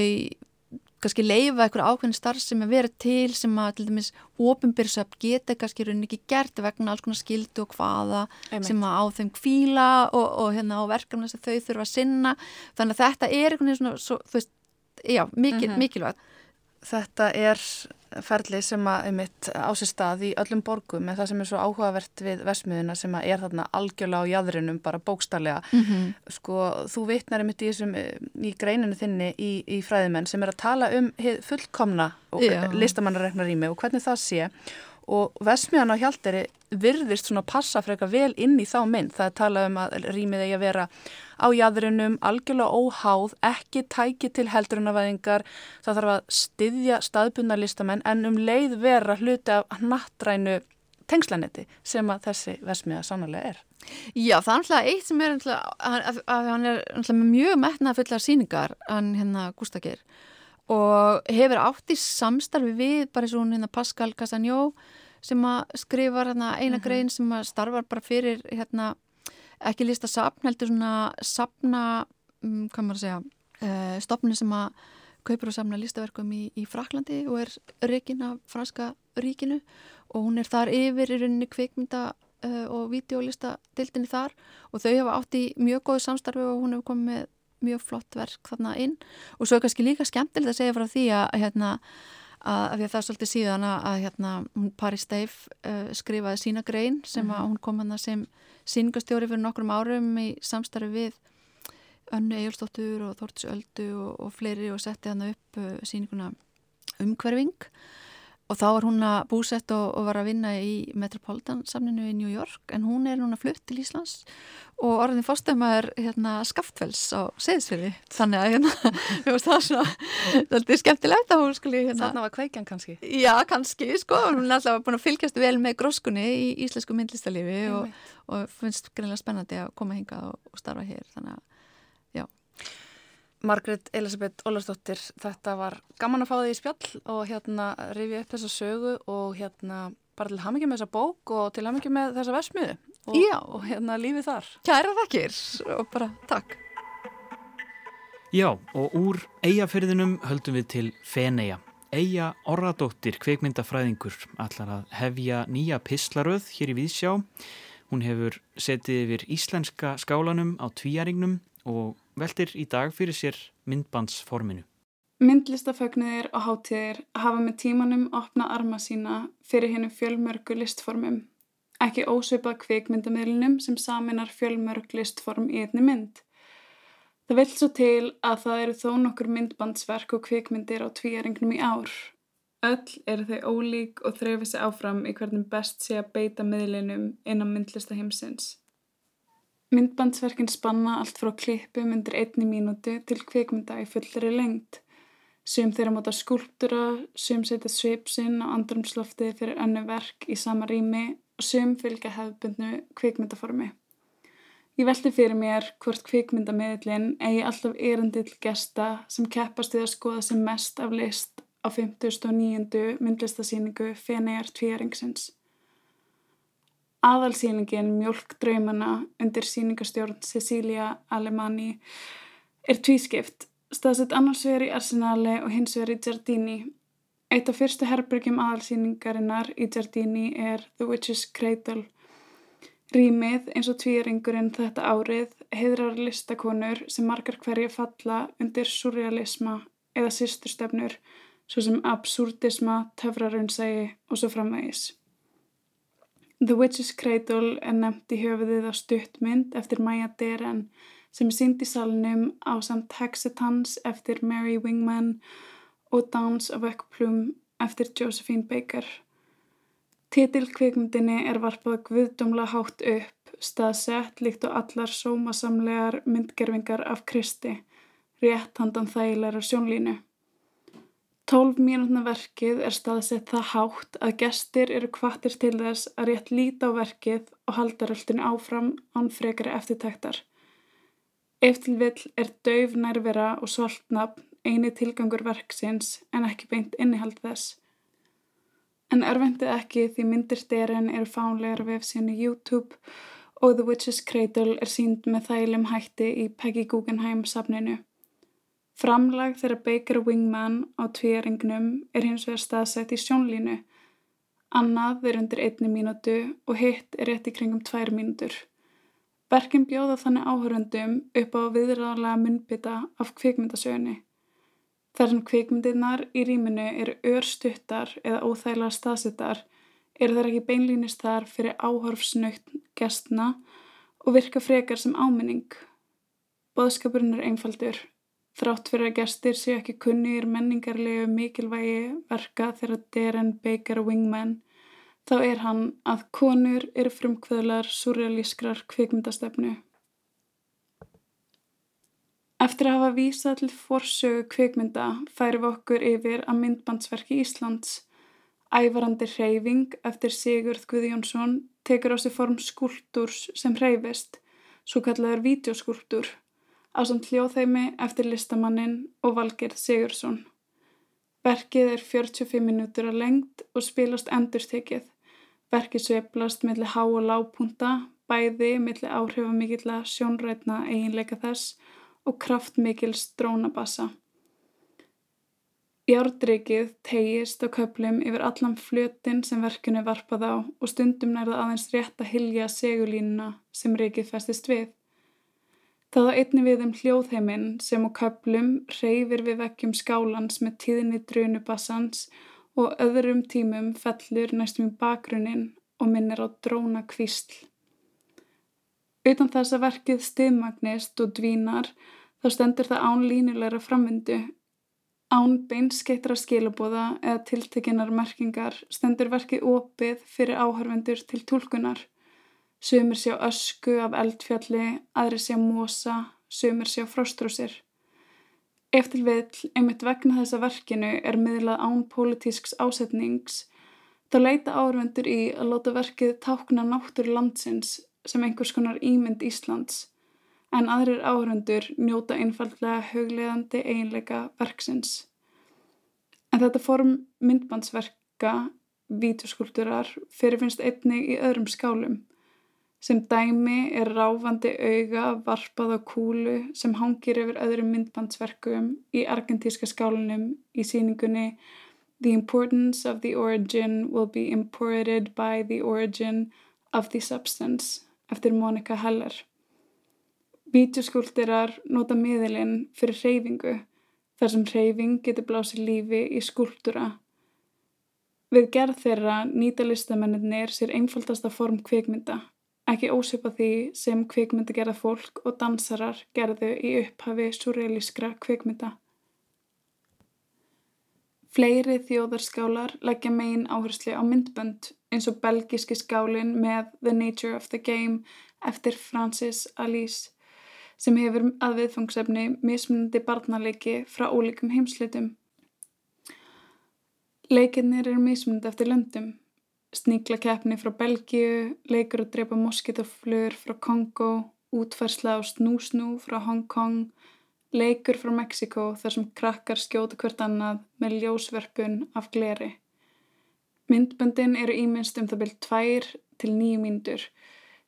D: kannski leifa eitthvað ákveðin starf sem að vera til sem að til dæmis ofinbyrjusöp geta kannski rauninni ekki gert vegna alls konar skildu og hvaða Einmitt. sem að á þeim kvíla og, og hérna á verkefna sem þau þurfa að sinna þannig að þetta er veginn svona, þú veist, já, mikil, mm -hmm. mikilvægt
B: Þetta er ferli sem að um mitt ásir stað í öllum borgum en það sem er svo áhugavert við vesmiðuna sem að er þarna algjörlega á jæðrinum bara bókstarlega mm -hmm. sko þú vitnar um mitt í, í greininu þinni í, í fræðimenn sem er að tala um fullkomna listamannareknarími og hvernig það sé og Vesmiðan á Hjalderi virðist svona passa frekar vel inn í þá mynd. Það er talað um að rýmið eigi að vera á jæðrinum, algjörlega óháð, ekki tæki til heldrunavæðingar, það þarf að styðja staðbundna listamenn en um leið vera hluti af nattrænu tengslanetti sem að þessi Vesmiða sannlega er.
D: Já, það er alltaf eitt sem er alltaf, hann er alltaf mjög metnað fullar síningar, hann hérna Gústakir og hefur átt í samstarfi við bara hún hérna Pascal Castagnó sem að skrifa hérna eina uh mhm. -huh. grein sem að starfar bara fyrir hérna ekki lísta sapn, heldur svona sapna, um, hvað maður að segja uh, stopni sem að kaupur og samna listaverkum í, í Fraklandi og er reikin af franska ríkinu og hún er þar yfir í rauninni kvikmynda uh, og videólista dildinni þar og þau hafa átt í mjög góðu samstarfi og hún hefur komið með mjög flott verk þarna inn. Og svo er kannski líka skemmtilegt að segja frá því að, hérna, að, að það er svolítið síðan að hérna, Paris Steif uh, skrifaði sína grein sem að hún kom hann sem síningastjóri fyrir nokkrum árum í samstarfi við Önnu Ejulstóttur og Þórtis Öldu og, og fleiri og setti hann upp uh, síninguna umhverfing og þá var hún að búsett og, og var að vinna í Metropolitan samninu í New York en hún er núna flutt til Íslands og orðin fórstæmaður hérna, skaftfells á seðsfili þannig að hérna, það var svona þetta er skemmtilegt að hún skuli
E: hérna, Þannig var kveikjan kannski.
D: Já, kannski, sko, hún er alltaf búin að fylgjast vel með gróskunni í íslensku myndlistalífi og, og finnst greinlega spennandi að koma hinga og, og starfa hér. Þannig að
E: Margret Elisabeth Ólarsdóttir, þetta var gaman að fá þig í spjall og hérna rifja upp þessa sögu og hérna bara til hamingi með þessa bók og til hamingi með þessa versmiðu og, og hérna lífið þar.
D: Kæra þakkir og bara takk.
A: Já og úr eigafyrðinum höldum við til Feneja. Eija Orradóttir, kveikmyndafræðingur, allar að hefja nýja pislaröð hér í Víðsjá. Hún hefur setið yfir íslenska skálanum á tvíjaringnum og veltir í dag fyrir sér myndbandsforminu.
F: Myndlistafögnuðir og hátíðir hafa með tímanum opnað arma sína fyrir hennu fjölmörgu listformum. Ekki ósveipað kvikmyndamiðlunum sem saminar fjölmörg listform í einni mynd. Það vilt svo til að það eru þó nokkur myndbandsverk og kvikmyndir á tvíjaringnum í ár. Öll eru þau ólík og þreyfi sig áfram í hvernig best sé að beita miðlinum innan myndlistaheimsins. Myndbandsverkin spanna allt frá klippum undir einni mínúti til kvikmynda í fullri lengt. Sum þeirra móta skúlptura, sum setja svipsinn á andrumslofti fyrir önnu verk í sama rými og sum fylgja hefðbundnu kvikmyndaformi. Ég veldi fyrir mér hvort kvikmyndamiðlinn eigi alltaf erandill gesta sem keppast við að skoða sem mest af list á 59. myndlistasýningu Fenegar Tvíaringsins. Aðalsýningin Mjölk draumana undir sýningastjórn Cecilia Alemanni er tvískipt, staðsett annars vegar í Arsenali og hins vegar í Giardini. Eitt af fyrstu herbyrgjum aðalsýningarinnar í Giardini er The Witch's Cradle. Rýmið eins og tvíringurinn þetta árið heidrar listakonur sem margar hverja falla undir surrealisma eða sýsturstefnur svo sem absurdisma, töfrarunnsægi og svo framvegis. The Witch's Cradle er nefnt í höfuðið á stuttmynd eftir Maya Deren sem er sínd í salnum á samt Hexitans eftir Mary Wingman og Downs of Ekplum eftir Josephine Baker. Titilkvikmyndinni er varpað guðdómla hátt upp, staðsett líkt og allar sómasamlegar myndgerfingar af Kristi, rétt handan þægilegar sjónlínu. Tólf mínútna verkið er staðsett það hátt að gestir eru kvartir til þess að rétt líta á verkið og halda röldinu áfram án frekari eftirtæktar. Eftir vill er dauf nærvera og svartnafn eini tilgangur verksins en ekki beint innihald þess. En erfendið ekki því myndir styrin eru fánlegar vefsinu YouTube og The Witch's Cradle er sínd með þælum hætti í Peggy Guggenheim safninu. Framlag þeirra Baker Wingman á tvíaringnum er hins vegar staðsett í sjónlínu. Annað er undir einni mínútu og hitt er rétt í kringum tvær mínútur. Verkin bjóða þannig áhörundum upp á viðræðalega munbytta af kvikmyndasögunni. Þar sem kvikmyndirnar í rýminu eru örstuttar eða óþægla staðsettar eru þær ekki beinlýnist þar fyrir áhorfsnögt gestna og virka frekar sem áminning. Bóðskapurinn er einfaldur. Þrátt fyrir að gestir séu ekki kunnir menningarlegu mikilvægi verka þegar Darren Baker Wingman þá er hann að konur eru frumkvöðlar surrealískrar kvikmyndastefnu. Eftir að hafa vísað til forsögu kvikmynda færum við okkur yfir að myndbandsverki Íslands. Ævarandi reyfing eftir Sigurð Guðjónsson tekur á sig form skúltúrs sem reyfist, svo kallaður vídeoskúltúr á samt hljóðheimi eftir listamannin og Valgerð Sigursson. Verkið er 45 minútur að lengt og spilast endurstekið. Verkið sveplast millir há og lágpunta, bæði millir áhrifamikilla sjónrætna eiginleika þess og kraftmikil strónabassa. Járdrykið tegist á köplum yfir allan flötin sem verkinu varpað á og stundum nærða aðeins rétt að hilja segulínuna sem rykið festist við. Það á einni við um hljóðheiminn sem á köplum reyfir við vekkjum skálans með tíðinni drunubassans og öðrum tímum fellur næstum í bakgrunnin og minnir á dróna kvísl. Utan þess að verkið stiðmagnist og dvínar þá stendur það án línulegra framvindu. Án beinskettra skilabóða eða tiltekinnar merkingar stendur verkið opið fyrir áhörvendur til tólkunar. Sumir sjá ösku af eldfjalli, aðri sjá mosa, sumir sjá frostrúsir. Ef til vill, einmitt vegna þessa verkinu er miðlað án pólitísks ásetnings, þá leita áhörvendur í að láta verkið tákna náttúru landsins sem einhvers konar ímynd Íslands en aðrir áhörundur njóta einfallega högleðandi eiginleika verksins. En þetta form myndbandsverka, vítuskuldurar, fyrirfinnst einnig í öðrum skálum. Sem dæmi er ráfandi auga varpað á kúlu sem hangir yfir öðrum myndbandsverkum í argentíska skálunum í síningunni The importance of the origin will be imported by the origin of the substance eftir Monika Heller. Vítjuskúldirar nota miðilinn fyrir hreyfingu þar sem hreyfing getur blásið lífi í skúldura. Við gerð þeirra nýta listamennir sér einfaldasta form kvikmynda, ekki ósöpa því sem kvikmynda gerða fólk og dansarar gerðu í upphafi surrealískra kvikmynda. Fleiri þjóðarskálar leggja megin áherslu á myndbönd eins og belgiski skálin með The Nature of the Game eftir Francis Alice sem hefur að viðfangsefni mismunandi barnaleiki frá ólíkum heimslitum. Leikinnir eru mismunandi eftir löndum. Sníklakeppni frá Belgíu, leikur að drepa moskítoflur frá Kongo, útferðsla á snúsnú frá Hong Kong, leikur frá Mexiko þar sem krakkar skjóta hvert annað með ljósverpun af gleri. Myndböndin eru íminnst um það byrjt tvær til nýju mínútur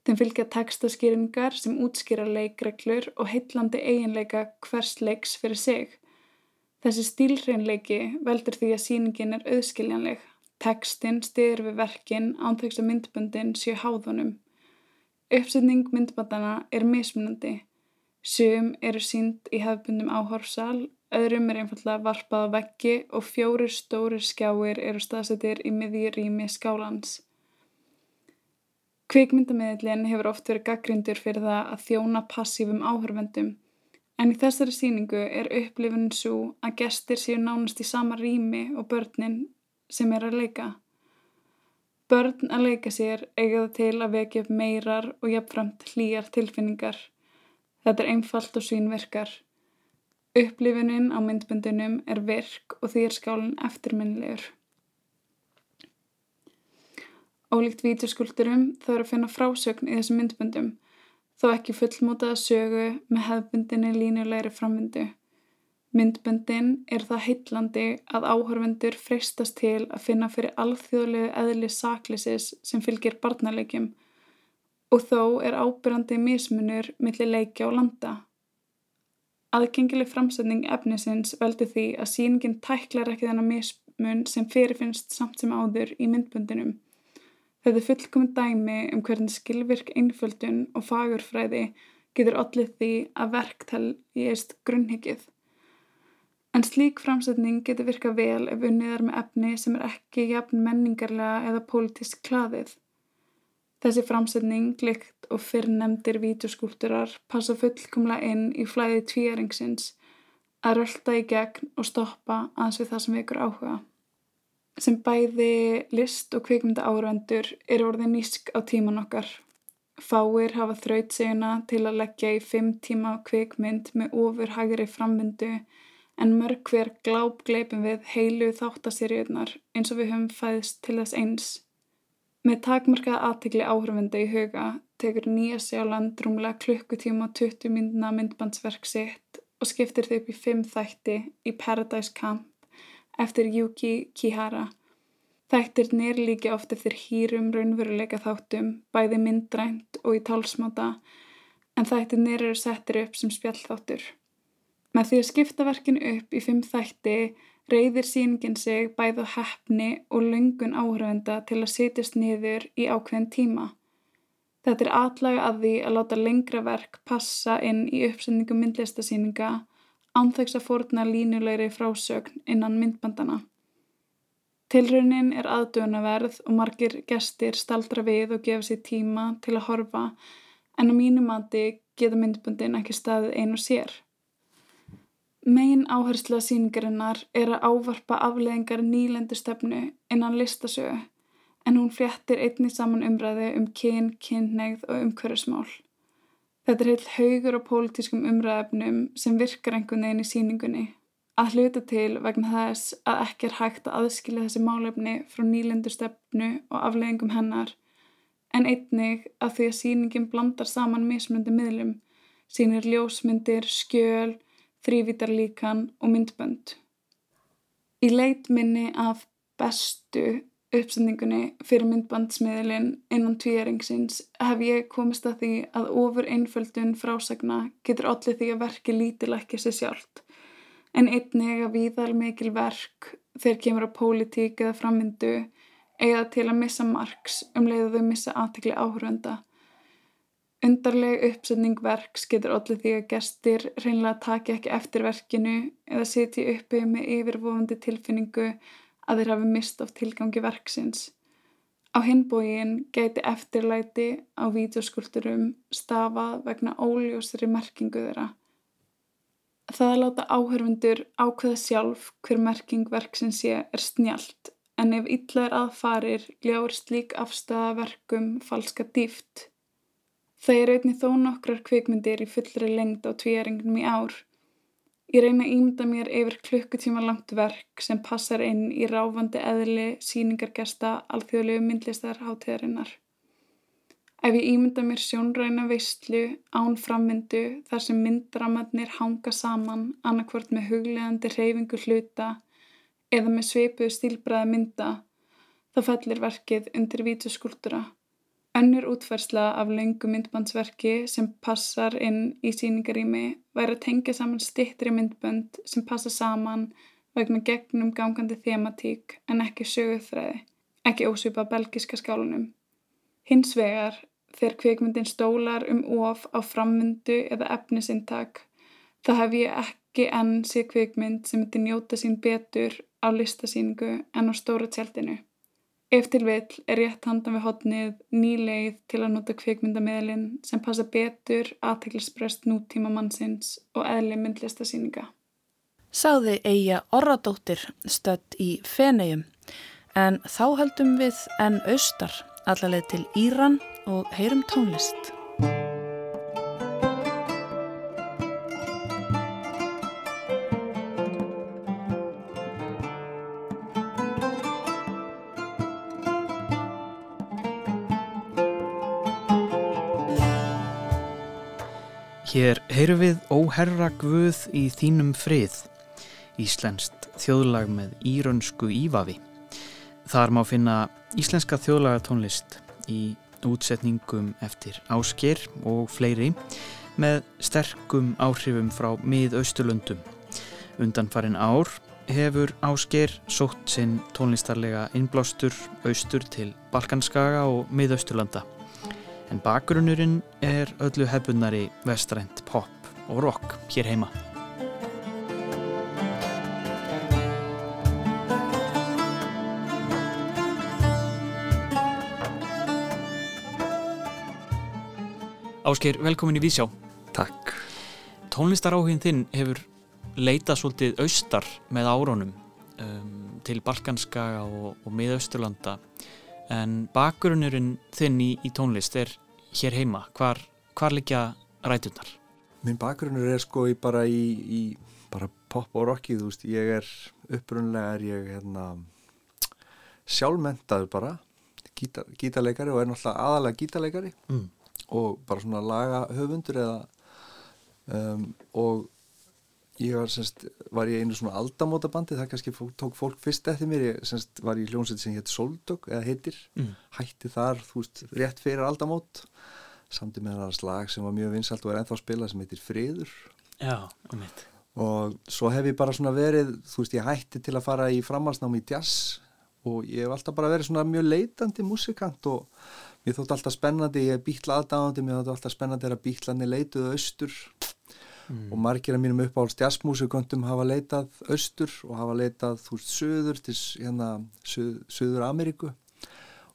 F: Þeim fylgja textaskýringar sem útskýra leikreglur og heitlandi eiginleika hvers leiks fyrir sig. Þessi stílreinleiki veldur því að síningin er auðskiljanleg. Tekstinn styrir við verkin ánþauks að myndböndin séu háðunum. Uppsetning myndbandana er mismunandi. Sum eru sínd í hefbundum áhorsal, öðrum er einfallega varpað á veggi og fjóri stóri skjáir eru staðsettir í miðjurými skálans. Kvikmyndamiðlinn hefur oft verið gaggrindur fyrir það að þjóna passífum áhörvendum en í þessari síningu er upplifunin svo að gestir séu nánast í sama rými og börnin sem er að leika. Börn að leika sér eiga það til að vekja upp meirar og jafnframt hlýjar tilfinningar. Þetta er einfalt og svínverkar. Upplifunin á myndbundinum er virk og því er skálinn eftirminnilegur. Ólíkt vídeoskuldurum þá er að finna frásögn í þessum myndböndum, þó ekki fullmótaða sögu með hefbundinni línulegri framvindu. Myndböndin er það heitlandi að áhörvendur freistast til að finna fyrir alþjóðlegu eðli saklisis sem fylgir barnalegjum og þó er ábyrrandi mismunur millir leikja og landa. Aðgengileg framsetning efnisins veldi því að síningin tæklar ekki þennan mismun sem fyrirfinnst samt sem áður í myndböndinum. Þetta er fullkominn dæmi um hvernig skilvirk einföldun og fagurfræði getur allir því að verkteljist grunnhyggið. En slík framsetning getur virkað vel ef unniðar með efni sem er ekki jafn menningarlega eða pólitísk klaðið. Þessi framsetning, glikt og fyrrnemdir vídeoskúlturar passa fullkomlega inn í flæði tvíaringsins að rölda í gegn og stoppa aðeins við það sem vekur áhuga sem bæði list og kvikmynda áhörvendur er orðið nýsk á tíman okkar. Fáir hafa þraut seguna til að leggja í fimm tíma kvikmynd með ofurhagri framvindu en mörg hver gláp gleipum við heilu þáttaseríunar eins og við höfum fæðist til þess eins. Með takmarkað aðtegli áhörvendu í huga tekur Nýja Sjáland rúmlega klukkutíma 20 myndna myndbandsverk sitt og skiptir þau upp í fimm þætti í Paradise Camp eftir Yuki Kihara. Þættirnir líka oft eftir hýrum raunveruleika þáttum, bæði myndrænt og í tálsmáta, en þættirnir eru settir upp sem spjallþáttur. Með því að skipta verkinu upp í fimm þætti reyðir síningin sig bæð á hefni og lungun áhrifenda til að setjast niður í ákveðin tíma. Þetta er atlaga að því að láta lengra verk passa inn í uppsendingu myndlistasíninga ánþauks að fórna línulegri frásögn innan myndbandana. Tilraunin er aðdönaverð og margir gestir staldra við og gefa sér tíma til að horfa en á mínu mati geta myndbandin ekki staðið einu sér. Megin áhersla síningarinnar er að ávarpa afleðingar nýlendustefnu innan listasögu en hún fréttir einni saman umræði um kyn, kynneigð og umhverfismál. Þetta er heilt haugur á pólitískum umræðefnum sem virkar einhvern veginn í síningunni að hluta til vegna þess að ekki er hægt að aðskilja þessi málefni frá nýlendustefnu og afleðingum hennar en einnig að því að síningin blandar saman mismundi miðlum, sínir ljósmyndir, skjöl, þrývítarlíkan og myndbönd. Í leit minni af bestu uppsendingunni fyrir myndbandsmiðlinn innan tvíjaringsins hef ég komist að því að ofur einföldun frásagna getur allir því að verki lítilækja sér sjálft en einnig að víðal mikil verk þegar kemur á pólitík eða frammyndu eða til að missa margs um leiðu þau missa aðtekli áhörunda. Undarleg uppsetning verks getur allir því að gestir reynlega taki ekki eftir verkinu eða sitji uppi með yfirvofandi tilfinningu að þeir hafi mist af tilgangi verksins. Á hinbógin geti eftirlæti á vídeoskulturum stafað vegna óljósri merkingu þeirra. Það að láta áhörfundur ákveða sjálf hver merking verksins sé er snjált en ef illa er aðfarir gljáir slík afstæða verkum falska dýft. Það er einnig þó nokkrar kvikmyndir í fullri lengd á tvíæringunum í ár. Ég reyna að ímda mér yfir klukkutíma langt verk sem passar inn í ráfandi eðli síningargesta alþjóðlegu myndlistar hátíðarinnar. Ef ég ímynda mér sjónræna veistlu án frammyndu þar sem myndramadnir hanga saman annarkvort með hugleðandi reyfingu hluta eða með sveipuðu stílbræða mynda, þá fellir verkið undir vítuskúltúra. Önnur útfærsla af laungu myndbandsverki sem passar inn í síningarými væri að tengja saman stittri myndbönd sem passa saman vegna gegnum gangandi thematík en ekki söguþræði, ekki ósvipa belgiska skálunum. Hins vegar, þegar kvikmyndin stólar um of á frammyndu eða efnisintak, þá hef ég ekki enn sér kvikmynd sem myndi njóta sín betur á listasíningu en á stóra tjaldinu. Ef til vill er rétt handan við hodnið nýleið til að nota kvikmyndamiðlinn sem passa betur aðteglisbrest nútíma mannsins og eðli myndlistasýninga.
B: Sáði eiga orradóttir stödd í Fenegjum en þá heldum við enn austar allaveg til Íran og heyrum tónlist.
A: Hér heyru við Óherra Guð í þínum frið, Íslenskt þjóðlag með írönsku ívafi. Þar má finna íslenska þjóðlagatónlist í útsetningum eftir ásker og fleiri með sterkum áhrifum frá mið-austurlöndum. Undanfarin ár hefur ásker sótt sinn tónlistarlega innblástur austur til Balkanskaga og mið-austurlanda en bakgrunnurinn er öllu hefbunari vestrænt pop og rock hér heima. Ásker, velkomin í Vísjá.
G: Takk.
A: Tónlistaráhugin þinn hefur leitað svolítið austar með árónum um, til Balkanskaga og, og miðausturlanda en bakgrunnurinn þinn í, í tónlist er hér heima, hvar, hvar liggja rætunar?
G: Minn bakgrunnur er sko í bara í, í bara pop og rockið, þú veist, ég er upprunlega er ég hérna sjálfmentaður bara gítar, gítarleikari og er náttúrulega aðalega gítarleikari mm. og bara svona laga höfundur eða um, og ég var, semst, var ég einu svona aldamótabandi, það kannski tók fólk fyrst eftir mér, ég semst, var í hljómsveit sem hétt Soldog eða heitir. Mm. hætti þar, þú veist, rétt fyrir aldamót. Samt í meðan slag sem var mjög vinsalt og er ennþá að spila sem heitir Friður.
A: Já, um mitt
G: og svo hef ég bara svona verið þú veist, ég hætti til að fara í framhalsnámi í jazz. Og ég hef alltaf bara verið svona mjög leitandi musikant og mér þótt alltaf spennandi, ég er býtla aðdáðandi mér þótt alltaf spennandi að býtlanir leituðu austur mm. og margir af mínum uppáhalds jazzmusikantum hafa leitað austur og hafa leitað þú veist söður til hérna söð, söður Ameríku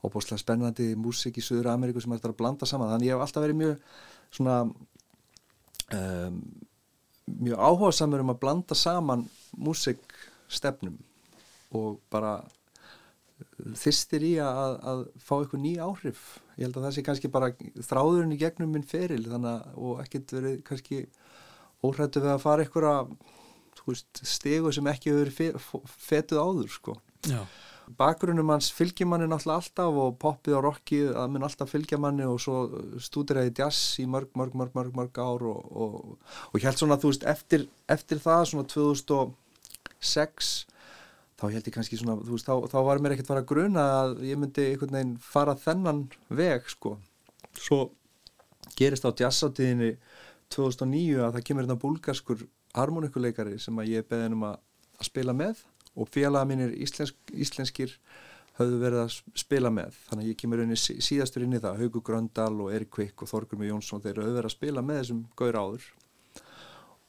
G: og búinlega spennandi músik í söður Ameríku sem er að blanda saman þannig ég hef alltaf verið mjög svona um, mjög áhuga samur um að blanda saman músikstefnum og bara þyrstir í að, að fá eitthvað ný áhrif ég held að það sé kannski bara þráðurinn í gegnum minn feril þannig að og ekkert verið kannski óhrættu við að fara eitthvað stegu sem ekki hefur verið fetuð áður sko
A: Já.
G: bakgrunnum hans fylgir manni náttúrulega alltaf og poppið og rockið að minn alltaf fylgja manni og svo stúdiraði jazz í mörg, mörg, mörg, mörg, mörg ár og, og, og ég held svona þú veist eftir, eftir það svona 2006 þá held ég kannski svona, þú veist, þá, þá var mér ekkert fara að gruna að ég myndi einhvern veginn fara þennan veg sko svo gerist á jazzáttíðinni 2009 að það kemur hérna búlgarskur harmonikuleikari sem að ég beði hennum að spila með og félaga mínir íslensk, íslenskir höfðu verið að spila með. Þannig að ég kemur inn í síðastur inn í það Haugur Gröndal og Erik Kvikk og Þorgur með Jónsson þeir höfðu verið að spila með þessum gaur áður.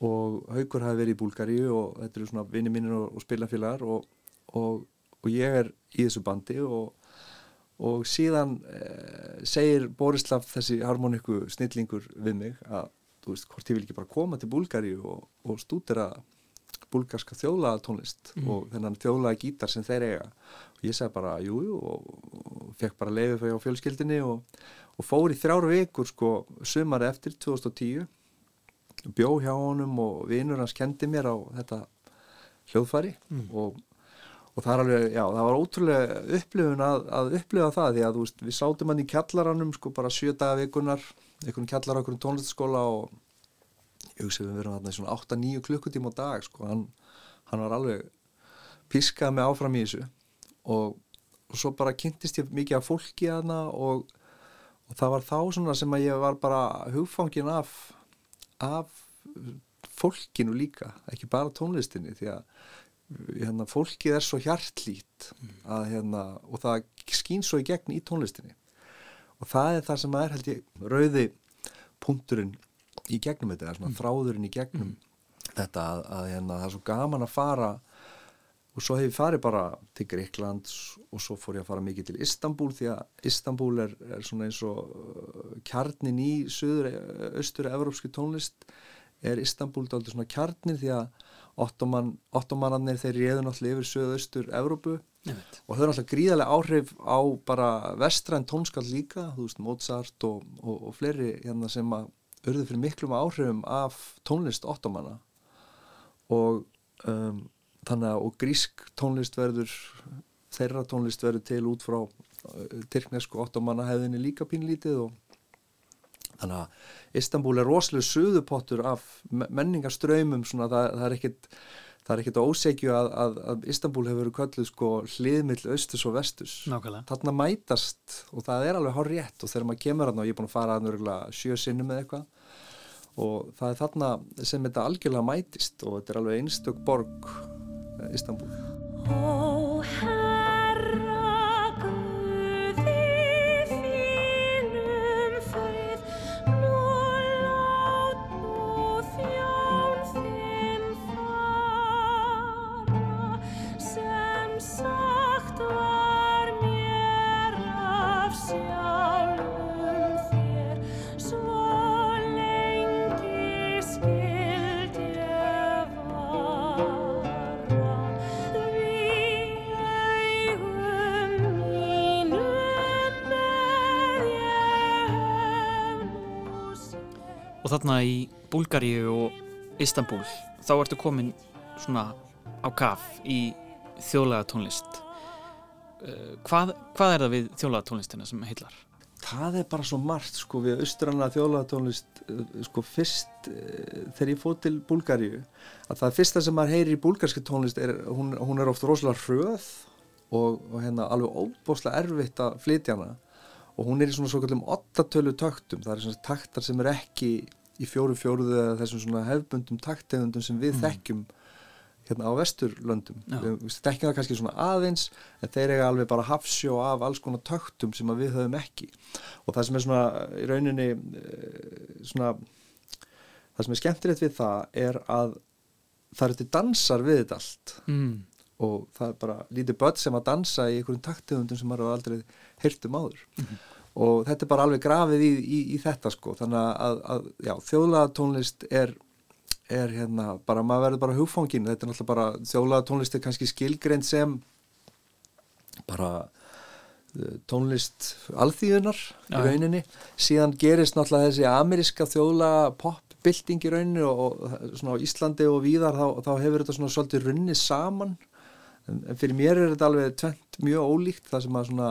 G: Og Haugur hafi verið í Búlgaríu og þetta eru svona vinni mínir og, og spilafélagar og, og, og ég er í þessu bandi og síðan eh, segir Borislav þessi harmoniku snillingur við mig að þú veist hvort ég vil ekki bara koma til Búlgaríu og stúdera búlgarska þjóðlaga tónlist mm. og þennan þjóðlaga gítar sem þeir eiga og ég segi bara jújú og, og fekk bara leiðið fyrir á fjölskyldinni og, og fór í þrjáru vikur sko sumari eftir 2010 bjó hjá honum og vinnur hans kendi mér á þetta hljóðfari mm. og, og það alveg, já það var ótrúlega upplifun að, að upplifa það því að veist, við sátum hann í kjallaranum sko bara sjö daga vikunar, einhvern kjallar okkur um tónlistaskóla og ég hugsi við verðum að svona 8-9 klukkutíma á dag sko, hann, hann var alveg piskað með áfram í þessu og, og svo bara kynntist ég mikið af fólki að hana og, og það var þá svona sem að ég var bara hugfangin af af fólkinu líka, ekki bara tónlistinni því að hérna, fólkið er svo hjartlít að, hérna, og það skýn svo í gegn í tónlistinni og það er það sem er held ég rauði punkturinn í gegnum þetta, svona mm. þráðurinn í gegnum mm. þetta að, að hérna, það er svo gaman að fara og svo hef ég farið bara til Greikland og svo fór ég að fara mikið til Istanbul því að Istanbul er, er svona eins og uh, kjarnin í söður, östur evrópski tónlist er Istanbul aldrei svona kjarnin því að ottomannarnir þeir réðu náttúrulega yfir söðu östur Evrópu
A: Nefnt.
G: og þau er náttúrulega gríðarlega áhrif á bara vestræn tónskall líka, þú veist Mozart og, og, og fleiri hérna sem að urðu fyrir miklum áhrifum af tónlist ottomanna og um, þannig að og grísk tónlist verður þeirra tónlist verður til út frá uh, tyrknesku ottomanna hefðinni líka pínlítið og þannig að Istanbul er rosalega söðupottur af menningarströymum svona það, það er ekkit það er ekkert að ósegju að, að, að Istanbul hefur verið kölluð sko hliðmill austus og vestus.
A: Nákvæmlega.
G: Þarna mætast og það er alveg hár rétt og þegar maður kemur að ná, ég er búin að fara að sjö sinnum eða eitthvað og það er þarna sem þetta algjörlega mætist og þetta er alveg einstök borg eh, Istanbul.
A: þarna í Búlgaríu og Istanbul þá ertu komin svona á kaf í þjóðlega tónlist uh, hvað, hvað er það við þjóðlega tónlistina sem heitlar?
G: Það er bara svo margt sko við austranna þjóðlega tónlist uh, sko fyrst uh, þegar ég fóð til Búlgaríu að það fyrsta sem maður heyri í búlgarski tónlist er hún, hún er oft rosalega hröð og, og hérna alveg óbúslega erfitt að flytja hana og hún er í svona svo kallum 8 tölu taktum. Það er svona taktar sem er ekki í fjóru fjóruðu eða þessum svona hefbundum taktegundum sem við mm. þekkjum hérna á vesturlöndum. Við þekkjum það kannski svona aðeins en þeir eiga alveg bara hafsjó af alls konar taktum sem við höfum ekki. Og það sem er svona í rauninni eh, svona það sem er skemmtilegt við það er að það eru til dansar við þetta allt. Mm. og það er bara lítið börn sem að dansa í einhverjum taktegundum sem maður aldrei heyrtum áður. Mm og þetta er bara alveg grafið í, í, í þetta sko. Þannig að, að já, þjóðlaga tónlist er er hérna, bara maður verður bara hugfangin, þetta er náttúrulega bara þjólaða tónlist er kannski skilgreint sem bara uh, tónlist alþýðunar í rauninni, síðan gerist náttúrulega þessi ameríska þjólaða popbilding í rauninni og, og svona á Íslandi og víðar þá, þá hefur þetta svona svolítið runni saman. En, en fyrir mér er þetta alveg tvent mjög ólíkt það sem að svona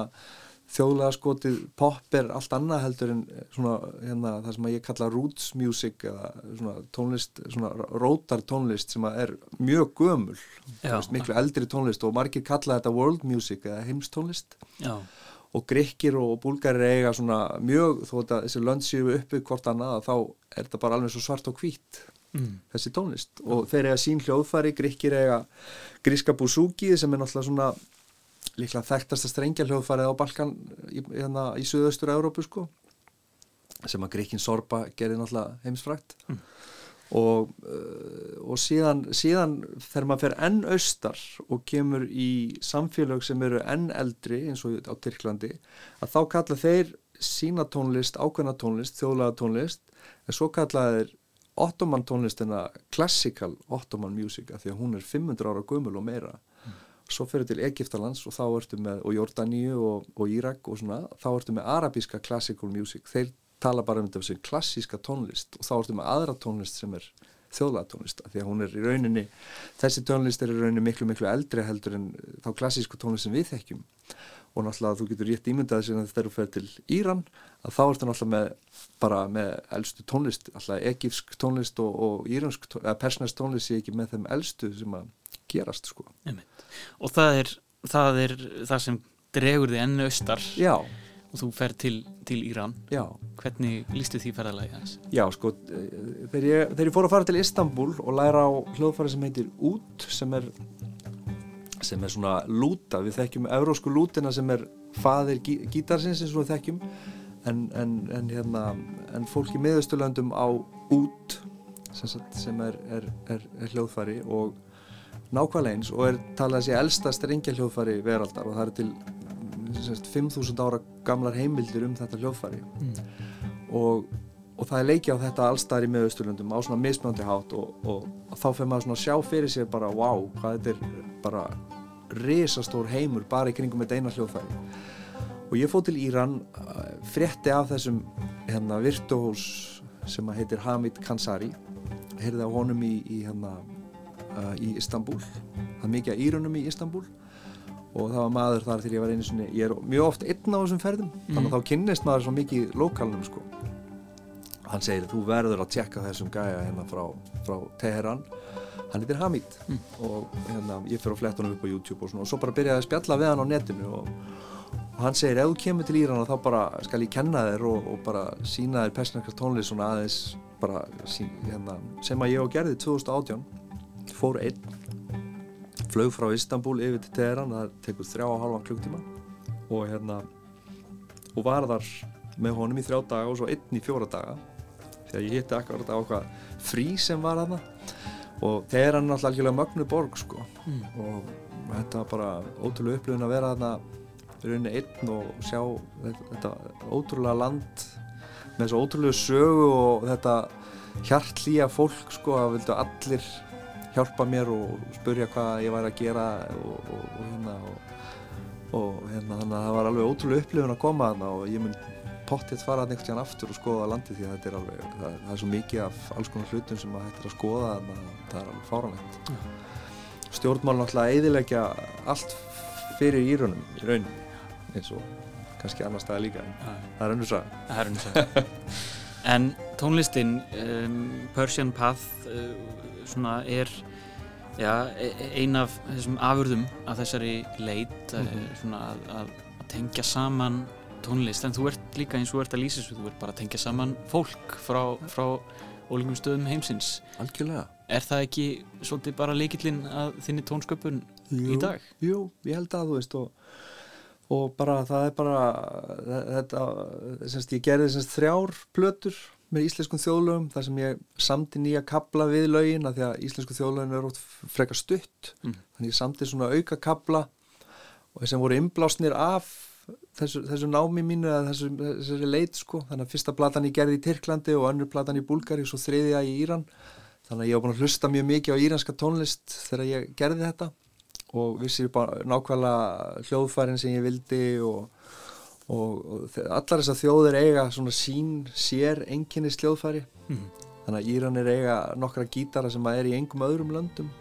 G: þjóðlega skotið pop er allt annað heldur en svona hérna það sem ég kalla roots music eða svona tónlist, svona rótar tónlist sem er mjög gömul veist, miklu eldri tónlist og margir kalla þetta world music eða heimstónlist
A: Já.
G: og grekkir og búlgarir eiga svona mjög þó að þessi lönd séu uppi hvort annað þá er þetta bara alveg svo svart og hvít mm. þessi tónlist og þeir eiga sín hljóðfæri, grekkir eiga gríska búsúki sem er náttúrulega svona líklega þekktast að strengja hljóðfarið á Balkan í, hérna, í suðaustur Európu sko sem að Gríkin Sorba gerði náttúrulega heimsfrækt mm. og, uh, og síðan, síðan þegar maður fer enn austar og kemur í samfélag sem eru enn eldri eins og á Tyrklandi að þá kalla þeir sína tónlist, ákveðna tónlist, þjóðlega tónlist en svo kalla þeir ottoman tónlistina classical ottoman music að því að hún er 500 ára gömul og meira svo fyrir til Egiptalands og þá ertu með og Jordaníu og, og Írak og svona þá ertu með arabíska classical music. Þeir tala bara um sem klassíska tónlist og þá ertu með aðra tónlist sem er þjóðlega tónlist, því að hún er í rauninni þessi tónlist er í rauninni miklu miklu eldri heldur en þá klassísku tónlist sem við þekkjum. Og náttúrulega þú getur rétt ímyndaði sem eru að ferja til Íran að þá ertu náttúrulega með bara með eldstu tónlist, alltaf egífsk tónlist og, og íransk, eða persnæst tónlist sé ekki með þeim eldstu sem að gerast sko.
A: Og það er, það er það sem dregur þið ennu austar
G: Já.
A: og þú fer til, til Íran
G: Já.
A: hvernig lístu því ferðalagi hans?
G: Já sko þegar ég, þegar ég fór að fara til Istanbul og læra á hljóðfæri sem heitir Út sem er sem er svona lúta, við þekkjum eurósku lútina sem er faðir gí, gítarsins eins og við þekkjum en, en, en, hérna, en fólk í miðausturlöndum á Út sem, sagt, sem er, er, er hljóðfæri og nákvæmlega eins og er talað að sé elsta strengja hljóðfæri veraldar og það er til semst, 5.000 ára gamlar heimildir um þetta hljóðfæri. Mm. og, og það er leiki á þetta allstar í miðausturlöndum á svona mismjöndi hátt og, og, og þá fyrir maður svona að sjá fyrir sér bara wow, hvað þetta er bara risastór heimur bara í kringum með eina hljóðfæri. Og ég fóð til Íran frétti af þessum hérna virtuós sem heitir Hamid Kansari. Heyrði á honum í, í hérna uh, í Istanbul það er mikið að írunum í Istanbul og það var maður þar þegar ég var einu sinni ég er mjög oft einn á þessum ferðum mm. þannig að mhm. þá kynnist maður svo mikið í lokalunum sko. hann segir þú verður að tjekka þessum gæja hérna frá, frá Teheran hann heitir Hamid mm. og hérna, ég fyrir að fletta hann upp á YouTube og, svona, og svo bara byrjaði að spjalla við hann á netinu og, og hann segir ef þú kemur til Íran þá bara skal ég kenna þér og, og bara sína þér persónleikast tónlist svona aðeins bara, sín, hérna, sem að ég og gerði 2018 fór einn flög frá Istanbul yfir til Teheran það tekur þrjá og halvan klukktíma og hérna og var þar með honum í þrjá daga og svo einn í fjóra daga. Því að ég hitti akkurat á okkar frí sem var aðna og Teheran er alltaf algjörlega mögnu borg sko. Mm. og þetta var bara ótrúlega upplifun að vera aðna rauninni einn og sjá þetta, þetta ótrúlega land með þessu ótrúlega sögu og þetta hjartlýja fólk sko að vildu allir hjálpa mér og spurja hvað ég væri að gera og, og, og hérna og hérna þannig að það var alveg ótrúlega upplifun að koma þarna og ég mun pottitt fara einhvern tíðan aftur og skoða landi því þetta er alveg, það, það er svo mikið af alls konar hlutum sem að er að skoða þannig að það er alveg fáranlegt uh -huh. stjórnmál náttúrulega eidilegja allt fyrir írunum í rauninni eins og kannski annar staði líka en uh -huh. það er önnur
A: En tónlistin um, Persian Path uh, er ja, e, e, ein af þessum afurðum af þessari leit mm -hmm. að, að, að tengja saman tónlist, en þú ert líka eins og ert að lýsa þessu, þú ert bara að tengja saman fólk frá, frá ólíkum stöðum heimsins.
G: Algjörlega.
A: Er það ekki svolítið bara leikillin að þinni tónsköpun
G: jú,
A: í dag?
G: Jú, ég held að þú veist og, og bara það er bara þetta, semst ég gerði semst þrjár plötur með íslenskum þjóðlögum þar sem ég samti nýja kabla við lögin að því að íslensku þjóðlögin er ótt frekar stutt. Mm. þannig ég samti svona auka kabla og þess að voru inblásnir af þessu, þessu námi mínu eða þessu, þessari leit sko. Þannig að fyrsta platan ég gerði í Tyrklandi og önnur platan í Búlgari og svo þriðja í Íran. Þannig að ég var búin að hlusta mjög mikið á íranska tónlist þegar ég gerði þetta og vissi bara nákvæmlega hljóðfærin sem ég vildi og, og, og allar þessar þjóðir eiga svona sín sér enginni hljóðfæri mm. þannig að Íranir eiga nokkra gítara sem er í engum öðrum löndum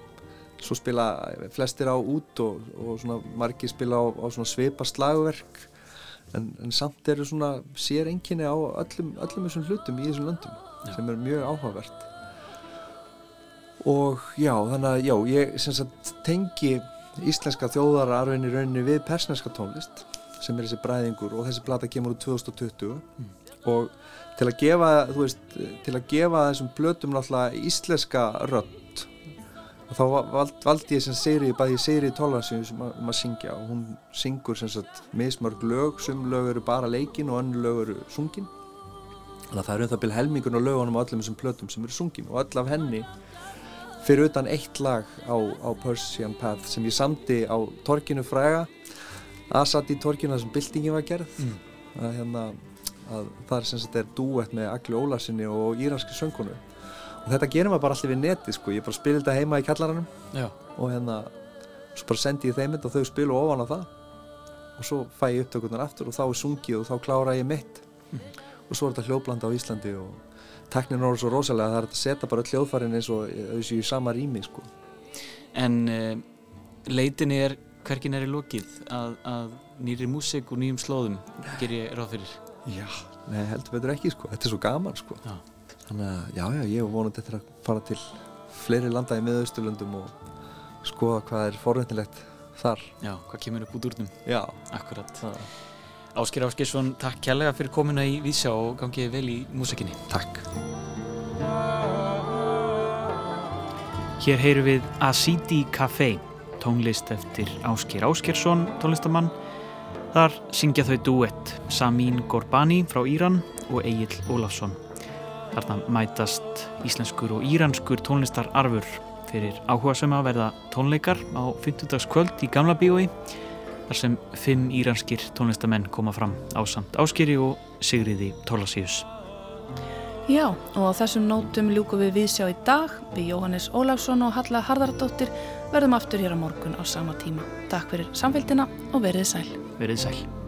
G: svo spila flestir á út og, og svona margir spila á, á svona svipa slagverk en, en samt eru svona sér enginni á öllum, öllum þessum hlutum í þessum löndum já. sem er mjög áhugavert og já þannig að já ég sagt, tengi íslenska þjóðararfinni rauninni við persneska tónlist sem er þessi bræðingur og þessi plata kemur úr 2020 mm. og til að gefa veist, til að gefa þessum blötum náttúrulega íslenska rödd og þá vald, valdi ég sem Seyri bæði Seyri Tólansson um, um að syngja. Og hún syngur sem sagt mismörg lög, sum lög eru bara leikin og önnu lög eru sungin. Þannig að það eru um það byrja helmingun og lögunum á öllum þessum blötum sem eru sungin. Og öll af henni fyrir utan eitt lag á, á Persian Path sem ég samdi á torkinu fræga Asad í torkinu þar sem bildingin var gerð mm. að, hérna, að það er sem sagt er duett með Agli Ólarsinni og íranski söngunu og þetta gerir maður bara allir við neti sko. ég bara spil þetta heima í kallaranum Já. og hérna svo bara sendi ég þeim þetta og þau spilu ofan á það og svo fæ ég upptökurnar aftur og þá er sungið og þá klára ég mitt mm. og svo er þetta hljóblanda á Íslandi og teknin er svo rosalega að það er að setja bara hljóðfærin eins og þessu í sama rými sko.
A: En uh, leitinni er, hvergin er í lokið að, að nýri músik og nýjum slóðum ger ég ráð fyrir?
G: Já, nei heldur betur ekki sko, þetta er svo gaman sko já. þannig að já, já, ég hef vonað þetta að fara til fleiri landa í miðausturlundum og skoða hvað er forveitilegt þar.
A: Já, hvað kemur upp út úr þum?
G: Já.
A: Akkurat. Já. Ásker Áskersson, takk kærlega fyrir komuna í Vísjá og gangið vel í músikinni.
G: Takk.
A: Hér heyru við Asidi Café, tónlist eftir Ásker Áskersson, tónlistamann. Þar syngja þau duett Samin Gorbani frá Íran og Egil Ólafsson. Þarna mætast íslenskur og íranskur tónlistararfur fyrir áhuga sem að verða tónleikar á 50. kvöld í Gamla bíói þar sem fimm íranskir tónlistamenn koma fram á samt áskýri og Sigriði Tólasíus.
B: Já, og á þessum nótum ljúku við viðsjá í dag við Jóhannes Óláfsson og Halla Hardardóttir verðum aftur hér á morgun á sama tíma. Takk fyrir samfélgina og verið sæl.
A: Verið sæl.